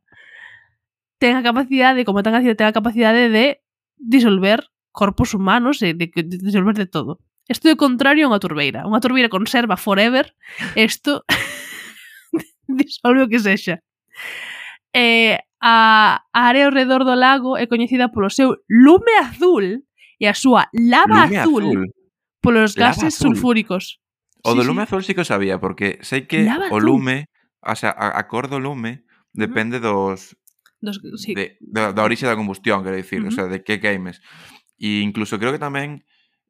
B: Ten a capacidade, como tan ácido, ten a capacidade de disolver corpos humanos e de, de, de de todo. Isto é contrario a unha turbeira. Unha turbeira conserva forever, isto disolve o que sexa. Eh, a, a área ao redor do lago é coñecida polo seu lume azul e a súa lava
C: lume
B: azul,
C: azul
B: polos gases
C: azul.
B: sulfúricos.
C: O
B: sí,
C: do lume sí. azul sí que o sabía, porque sei que
B: lava
C: o lume, azul. o sea, a, a cor do lume depende dos,
B: dos sí.
C: de, da, da orixe da combustión, quero dicir, uh
B: -huh.
C: o sea, de que queimes. E incluso creo que tamén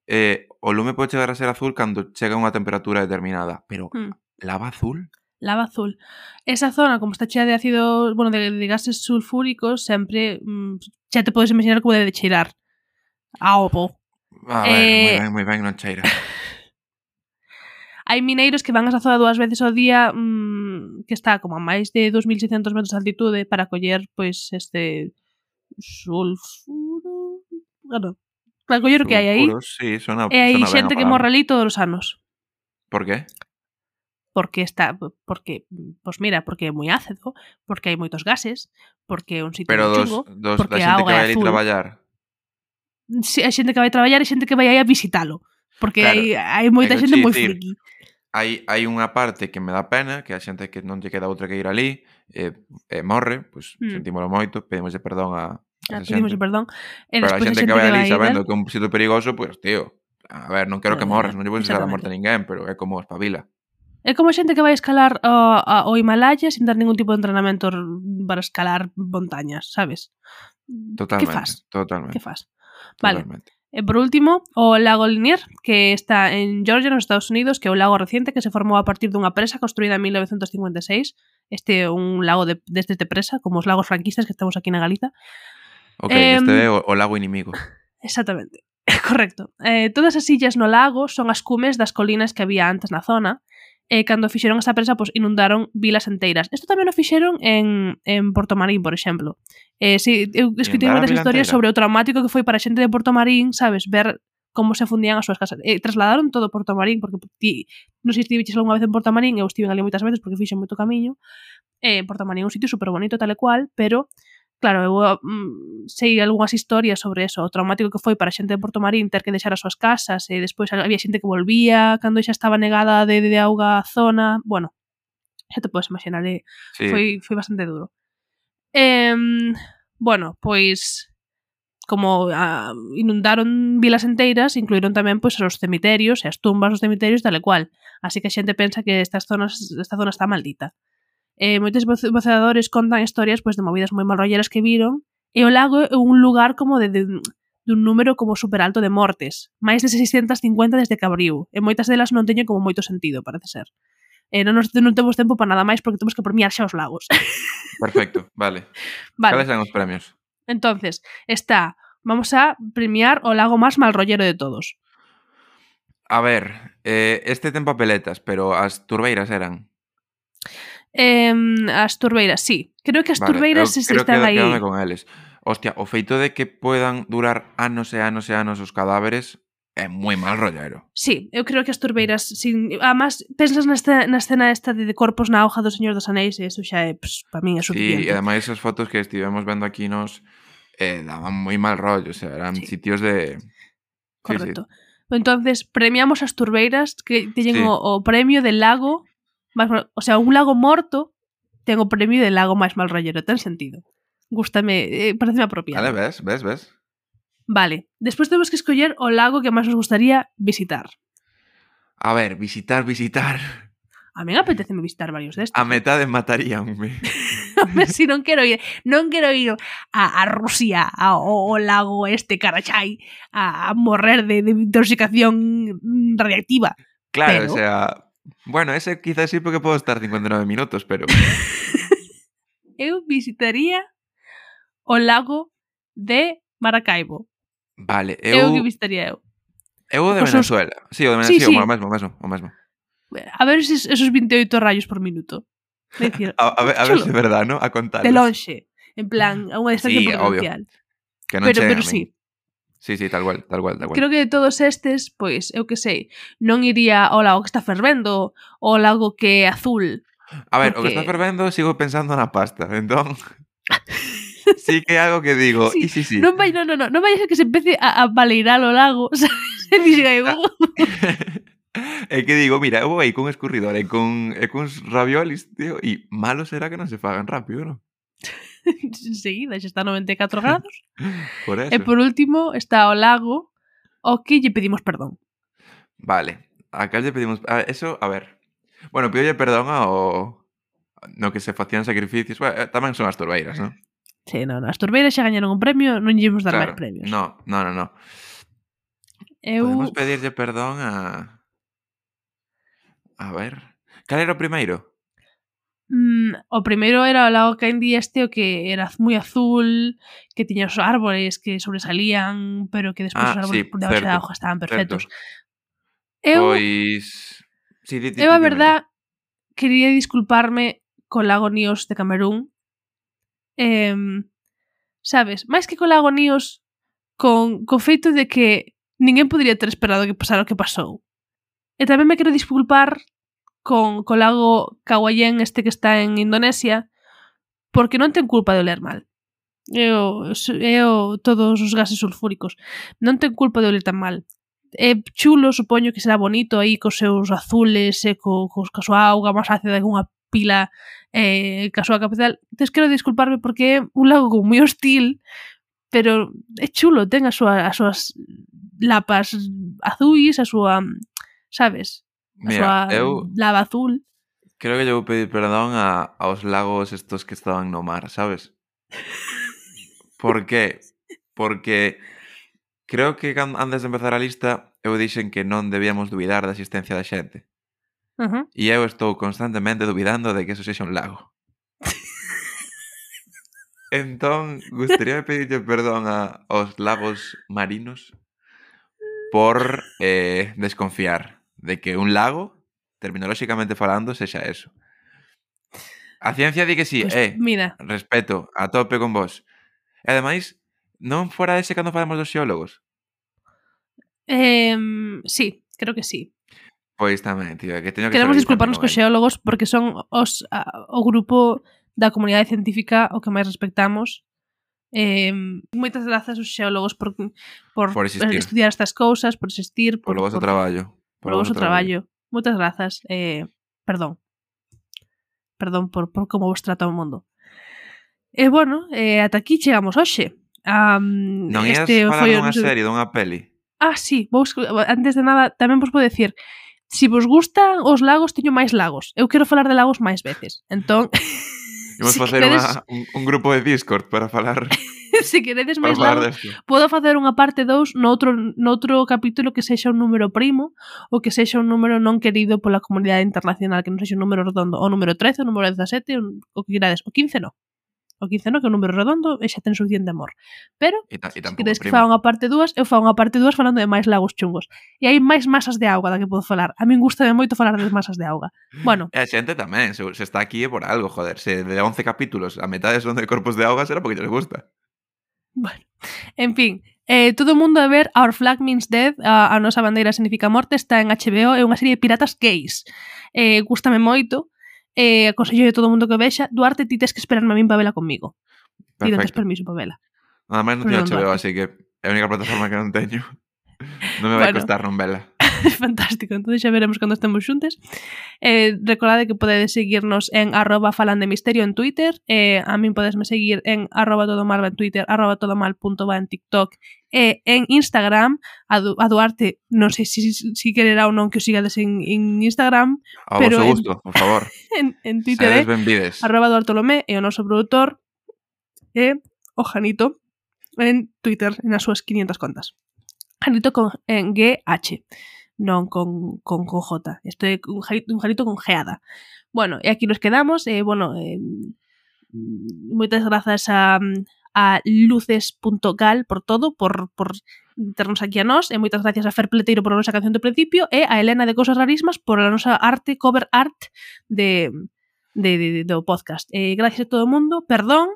C: eh, o lume pode chegar a ser azul cando chega a unha temperatura determinada, pero
B: Mm.
C: lava azul?
B: lava azul. Esa zona, como está chea de ácido, bueno, de, de gases sulfúricos, sempre mm, xa te podes imaginar como debe de cheirar. A opo.
C: A ver,
B: Eh,
C: moi ben, moi ben, non cheira.
B: Hai mineiros que van a esa zona dúas veces ao día mmm, que está como a máis de 2600 metros de altitude para coller pois este sulfuro Bueno, para coller o que hai aí.
C: Sí, sona,
B: e hai xente que morre ali todos os anos.
C: Por qué?
B: Porque está, porque, pois pues mira, porque é moi ácido, porque hai moitos gases, porque é un sitio
C: Pero dos,
B: chungo,
C: dos,
B: porque a
C: xente que vai ali traballar.
B: Sí, hai xente que vai traballar e xente que vai aí a visitalo, porque
C: claro,
B: hai, hai moita xente moi friki
C: hai, hai unha parte que me dá pena, que a xente que non lle queda outra que ir ali, e, eh, e eh, morre, pois pues,
B: mm.
C: sentímolo moito, pedimoslle perdón a,
B: pedimos
C: xente,
B: perdón. E
C: pero a xente que vai ali sabendo que é un sitio perigoso, pois, pues, tío, a ver, non quero que morras, non lle vou a morte a ninguén, pero é como espabila.
B: É como xente que vai escalar o, a, o Himalaya sin dar ningún tipo de entrenamento para escalar montañas, sabes?
C: Totalmente,
B: que fas?
C: totalmente.
B: Que fas? Vale.
C: Totalmente.
B: E por último, o lago Lanier, que está en Georgia, nos Estados Unidos, que é o lago reciente que se formou a partir dunha presa construída en 1956. Este é un lago de, desde de presa, como os lagos franquistas que estamos aquí na Galiza.
C: Ok,
B: eh,
C: este é o, o lago inimigo.
B: Exactamente. Correcto. Eh, todas as illas no lago son as cumes das colinas que había antes na zona, e eh, cando fixeron esta presa, pois inundaron vilas enteiras. Isto tamén o fixeron en, en Porto Marín, por exemplo. Eh, si, eu escutei moitas historias sobre o traumático que foi para a xente de Porto Marín, sabes, ver como se fundían as súas casas. Eh, trasladaron todo Porto Marín, porque ti, non sei se estiviches algunha vez en Porto Marín, eu estive ali moitas veces porque fixen moito camiño. Eh, Porto Marín é un sitio super bonito, tal e cual, pero Claro, eu ah, mm, sei algunhas historias sobre eso, o traumático que foi para a xente de Porto Marín ter que deixar as súas casas e despois había xente que volvía cando xa estaba negada de, de auga a zona, bueno, xa te podes imaginar, eh?
C: sí.
B: foi, foi bastante duro. Eh, bueno, pois como a, inundaron vilas enteiras, incluíron tamén pois os cemiterios e as tumbas dos cemiterios tal e cual. Así que a xente pensa que estas zonas, esta zona está maldita eh, moitos voceadores contan historias pois, de movidas moi malrolleras que viron, e o lago é un lugar como de, de dun número como super alto de mortes, máis de 650 desde que abriu, e moitas delas non teñen como moito sentido, parece ser. E non, nos, non temos tempo para nada máis porque temos que premiar xa os lagos.
C: Perfecto, vale.
B: vale.
C: Cales eran os premios?
B: Entonces, está, vamos a premiar o lago máis malrollero de todos.
C: A ver, eh, este ten papeletas, pero as turbeiras eran.
B: Eh, as turbeiras, sí. Creo que as
C: vale,
B: turbeiras
C: eu, creo
B: están
C: que
B: aí.
C: con eles. Hostia, o feito de que puedan durar anos e anos e anos os cadáveres é moi mal rollero.
B: Sí, eu creo que as turbeiras sin... Además, pensas na na escena esta de, de corpos na hoja do Señor dos Anéis e eso xa é, pues, para min é suficiente.
C: Sí, e ademais as fotos que estivemos vendo aquí nos eh, daban moi mal rollo, o sea, eran
B: sí.
C: sitios de... Correcto. Sí,
B: sí. Entonces, premiamos as turbeiras que teñen
C: sí.
B: o, o premio del lago o sea, un lago morto ten o premio del lago máis mal rollero, ten sentido. Gústame, eh, parece
C: Sí.
B: apropiado.
C: Vale, ves, ves, ves.
B: Vale, despois temos que escoller o lago que máis nos gustaría visitar.
C: A ver, visitar, visitar.
B: A mí apetece visitar varios destes.
C: A metade mataríanme.
B: A ver si non quero ir, non quero ir a, a Rusia, a, o, o lago este Karachay, a, a morrer de, de intoxicación radiactiva.
C: Claro,
B: Pero-
C: o sea... Bueno, ese quizás sí porque puedo estar 59 minutos, pero...
B: Eu visitaría o lago de Maracaibo.
C: Vale,
B: eu...
C: Eu
B: que visitaría eu.
C: Eu o de
B: Os
C: Venezuela. Os... Sí, o de Venezuela, sí,
B: sí.
C: o mesmo, o mesmo, o mesmo.
B: A ver esos, esos 28 rayos por minuto. Decir,
C: a, a, ver, a ver se é verdade, ¿no? A contar.
B: De lonxe. En plan, a unha distancia
C: sí,
B: potencial.
C: Que non
B: pero, pero sí.
C: Sí, sí, tal cual, tal cual, tal cual.
B: Creo que de todos estes, pois, eu que sei, non iría ao lago que está fervendo ou ao lago que é azul.
C: A ver, porque... o que está fervendo sigo pensando na pasta, entón... sí que é algo que digo,
B: sí,
C: sí, sí.
B: Non vai, non, non, non, non vai ser que se empece a, a baleirar o lago, sabes? E dixe,
C: ah. É que digo, mira, eu vou aí cun escurridor e, con, e cuns raviolis, tío, e malo será que non se fagan rápido, non?
B: enseguida, xa está a 94 grados.
C: por eso.
B: E por último está o lago ao que lle pedimos perdón.
C: Vale, a cal lle pedimos... A eso, a ver... Bueno, pidolle perdón ao... No que se facían sacrificios... Bueno, eh, tamén son as turbeiras, non?
B: Sí, non, no. as turbeiras xa gañaron un premio, non lle imos dar claro, máis premios.
C: No, no, no, no.
B: Eu...
C: Podemos pedirlle perdón a... A ver... Cal era o primeiro?
B: mm, o primeiro era o lago Candy este o que era moi azul, que tiña os árbores que sobresalían, pero que despois
C: ah,
B: os árbores
C: sí,
B: por debaixo da hoja estaban perfectos. Certo. Eu
C: Pois sí, di, di,
B: Eu a verdad quería disculparme co lago Níos de Camerún. Eh, sabes, máis que co lago Níos con co feito de que ninguén podría ter esperado que pasara o que pasou. E tamén me quero disculpar con co lago Kawayen este que está en Indonesia porque non ten culpa de oler mal. É o, é o todos os gases sulfúricos. Non ten culpa de oler tan mal. É chulo, supoño que será bonito aí cos seus azules e co, cos ca súa auga máis ácida que unha pila eh, ca súa capital. Tes quero disculparme porque é un lago moi hostil, pero é chulo, ten a súa, as súas lapas azuis, a súa, sabes?
C: Mira, a
B: súa
C: eu
B: lava azul.
C: Creo que lle vou pedir perdón a, aos lagos estos que estaban no mar, sabes? Por qué? Porque creo que antes de empezar a lista eu dixen que non debíamos duvidar da existencia da xente.
B: Uh -huh.
C: E eu estou constantemente duvidando de que eso sexa un lago. entón, gustaría pedirlle perdón a, aos lagos marinos por eh, desconfiar de que un lago, terminolóxicamente falando, sexa eso. A ciencia di que sí,
B: pues,
C: eh,
B: mira.
C: respeto, a tope con vos. E ademais, non fora ese cando falamos dos xeólogos?
B: Eh, sí, creo que sí.
C: Pois tamén, tío, que teño que
B: Queremos disculparnos cos xeólogos porque son os a, o grupo da comunidade científica o que máis respectamos. Eh, moitas grazas aos xeólogos por, por,
C: por existir.
B: estudiar estas cousas, por existir, por,
C: polo vosso traballo
B: polo vosso traballo. traballo. Moitas grazas. Eh, perdón. Perdón por, por como vos trata o mundo. E eh, bueno, eh, ata aquí chegamos hoxe. Um,
C: non
B: este
C: falar
B: foi
C: dunha serie, dunha peli?
B: Ah, sí, vos, antes de nada tamén vos vou decir Si vos gustan os lagos, teño máis lagos. Eu quero falar de lagos máis veces. Entón...
C: Imos
B: si
C: facer
B: queredes...
C: un, un grupo de Discord para falar
B: se queredes máis
C: largo,
B: podo facer unha parte 2 noutro, noutro capítulo que sexa un número primo ou que sexa un número non querido pola comunidade internacional, que non sexa un número redondo, o número 13, o número 17, o que quirades, o 15 non o 15 no, que é un número redondo e xa ten suficiente amor. Pero,
C: e ta, e
B: se que faga unha parte dúas, eu fago unha parte dúas falando de máis lagos chungos. E hai máis masas de auga da que podo falar. A min gusta de moito falar das masas de auga. Bueno.
C: E a xente tamén, se, se está aquí é por algo, joder. Se de 11 capítulos a metade son de corpos de auga, será porque lles gusta.
B: Bueno, en fin, Eh, todo o mundo a ver Our Flag Means Death, a, a nosa bandeira significa morte, está en HBO, é unha serie de piratas gays. Eh, gústame moito, eh, aconsello a todo mundo que vexa Duarte ti tes que esperarme a min para vela comigo ti non tes permiso para vela.
C: Ademais non teño HBO así que é a única plataforma que non teño. Non me vai
B: bueno.
C: costar non vela.
B: fantástico. Entón xa veremos cando estemos xuntes. Eh, recordade que podedes seguirnos en arroba falan de misterio en Twitter. Eh, a min podesme seguir en arroba todo mal en Twitter, arroba todo mal punto va en TikTok e en Instagram a, du a Duarte, non sei se si, si quererá ou non que o sigades en, en Instagram
C: a
B: pero
C: vosso gusto, por favor
B: en, en Twitter é
C: eh,
B: arroba Duartolomé, e o noso produtor é eh, o Janito en Twitter, nas súas 500 contas Janito con, en GH non con, con, con J. É un Janito, un con Geada. Bueno, e aquí nos quedamos. E, bueno, eh, mm, moitas grazas a, a luces.gal por todo, por, por ternos aquí a nós, e moitas gracias a Fer Pleteiro por a nosa canción do principio, e a Elena de Cosas Rarísimas por a nosa arte, cover art de, de, de, de do podcast. Eh, gracias a todo o mundo, perdón,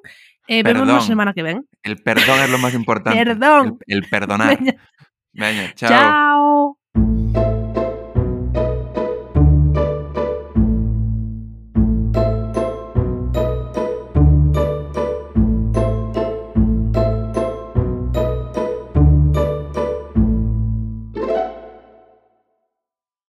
B: eh, vemos
C: Perdón.
B: a semana que ven.
C: El perdón es lo más importante.
B: Perdón.
C: El, el perdonar.
B: Veña,
C: Veña, chao.
B: Chao.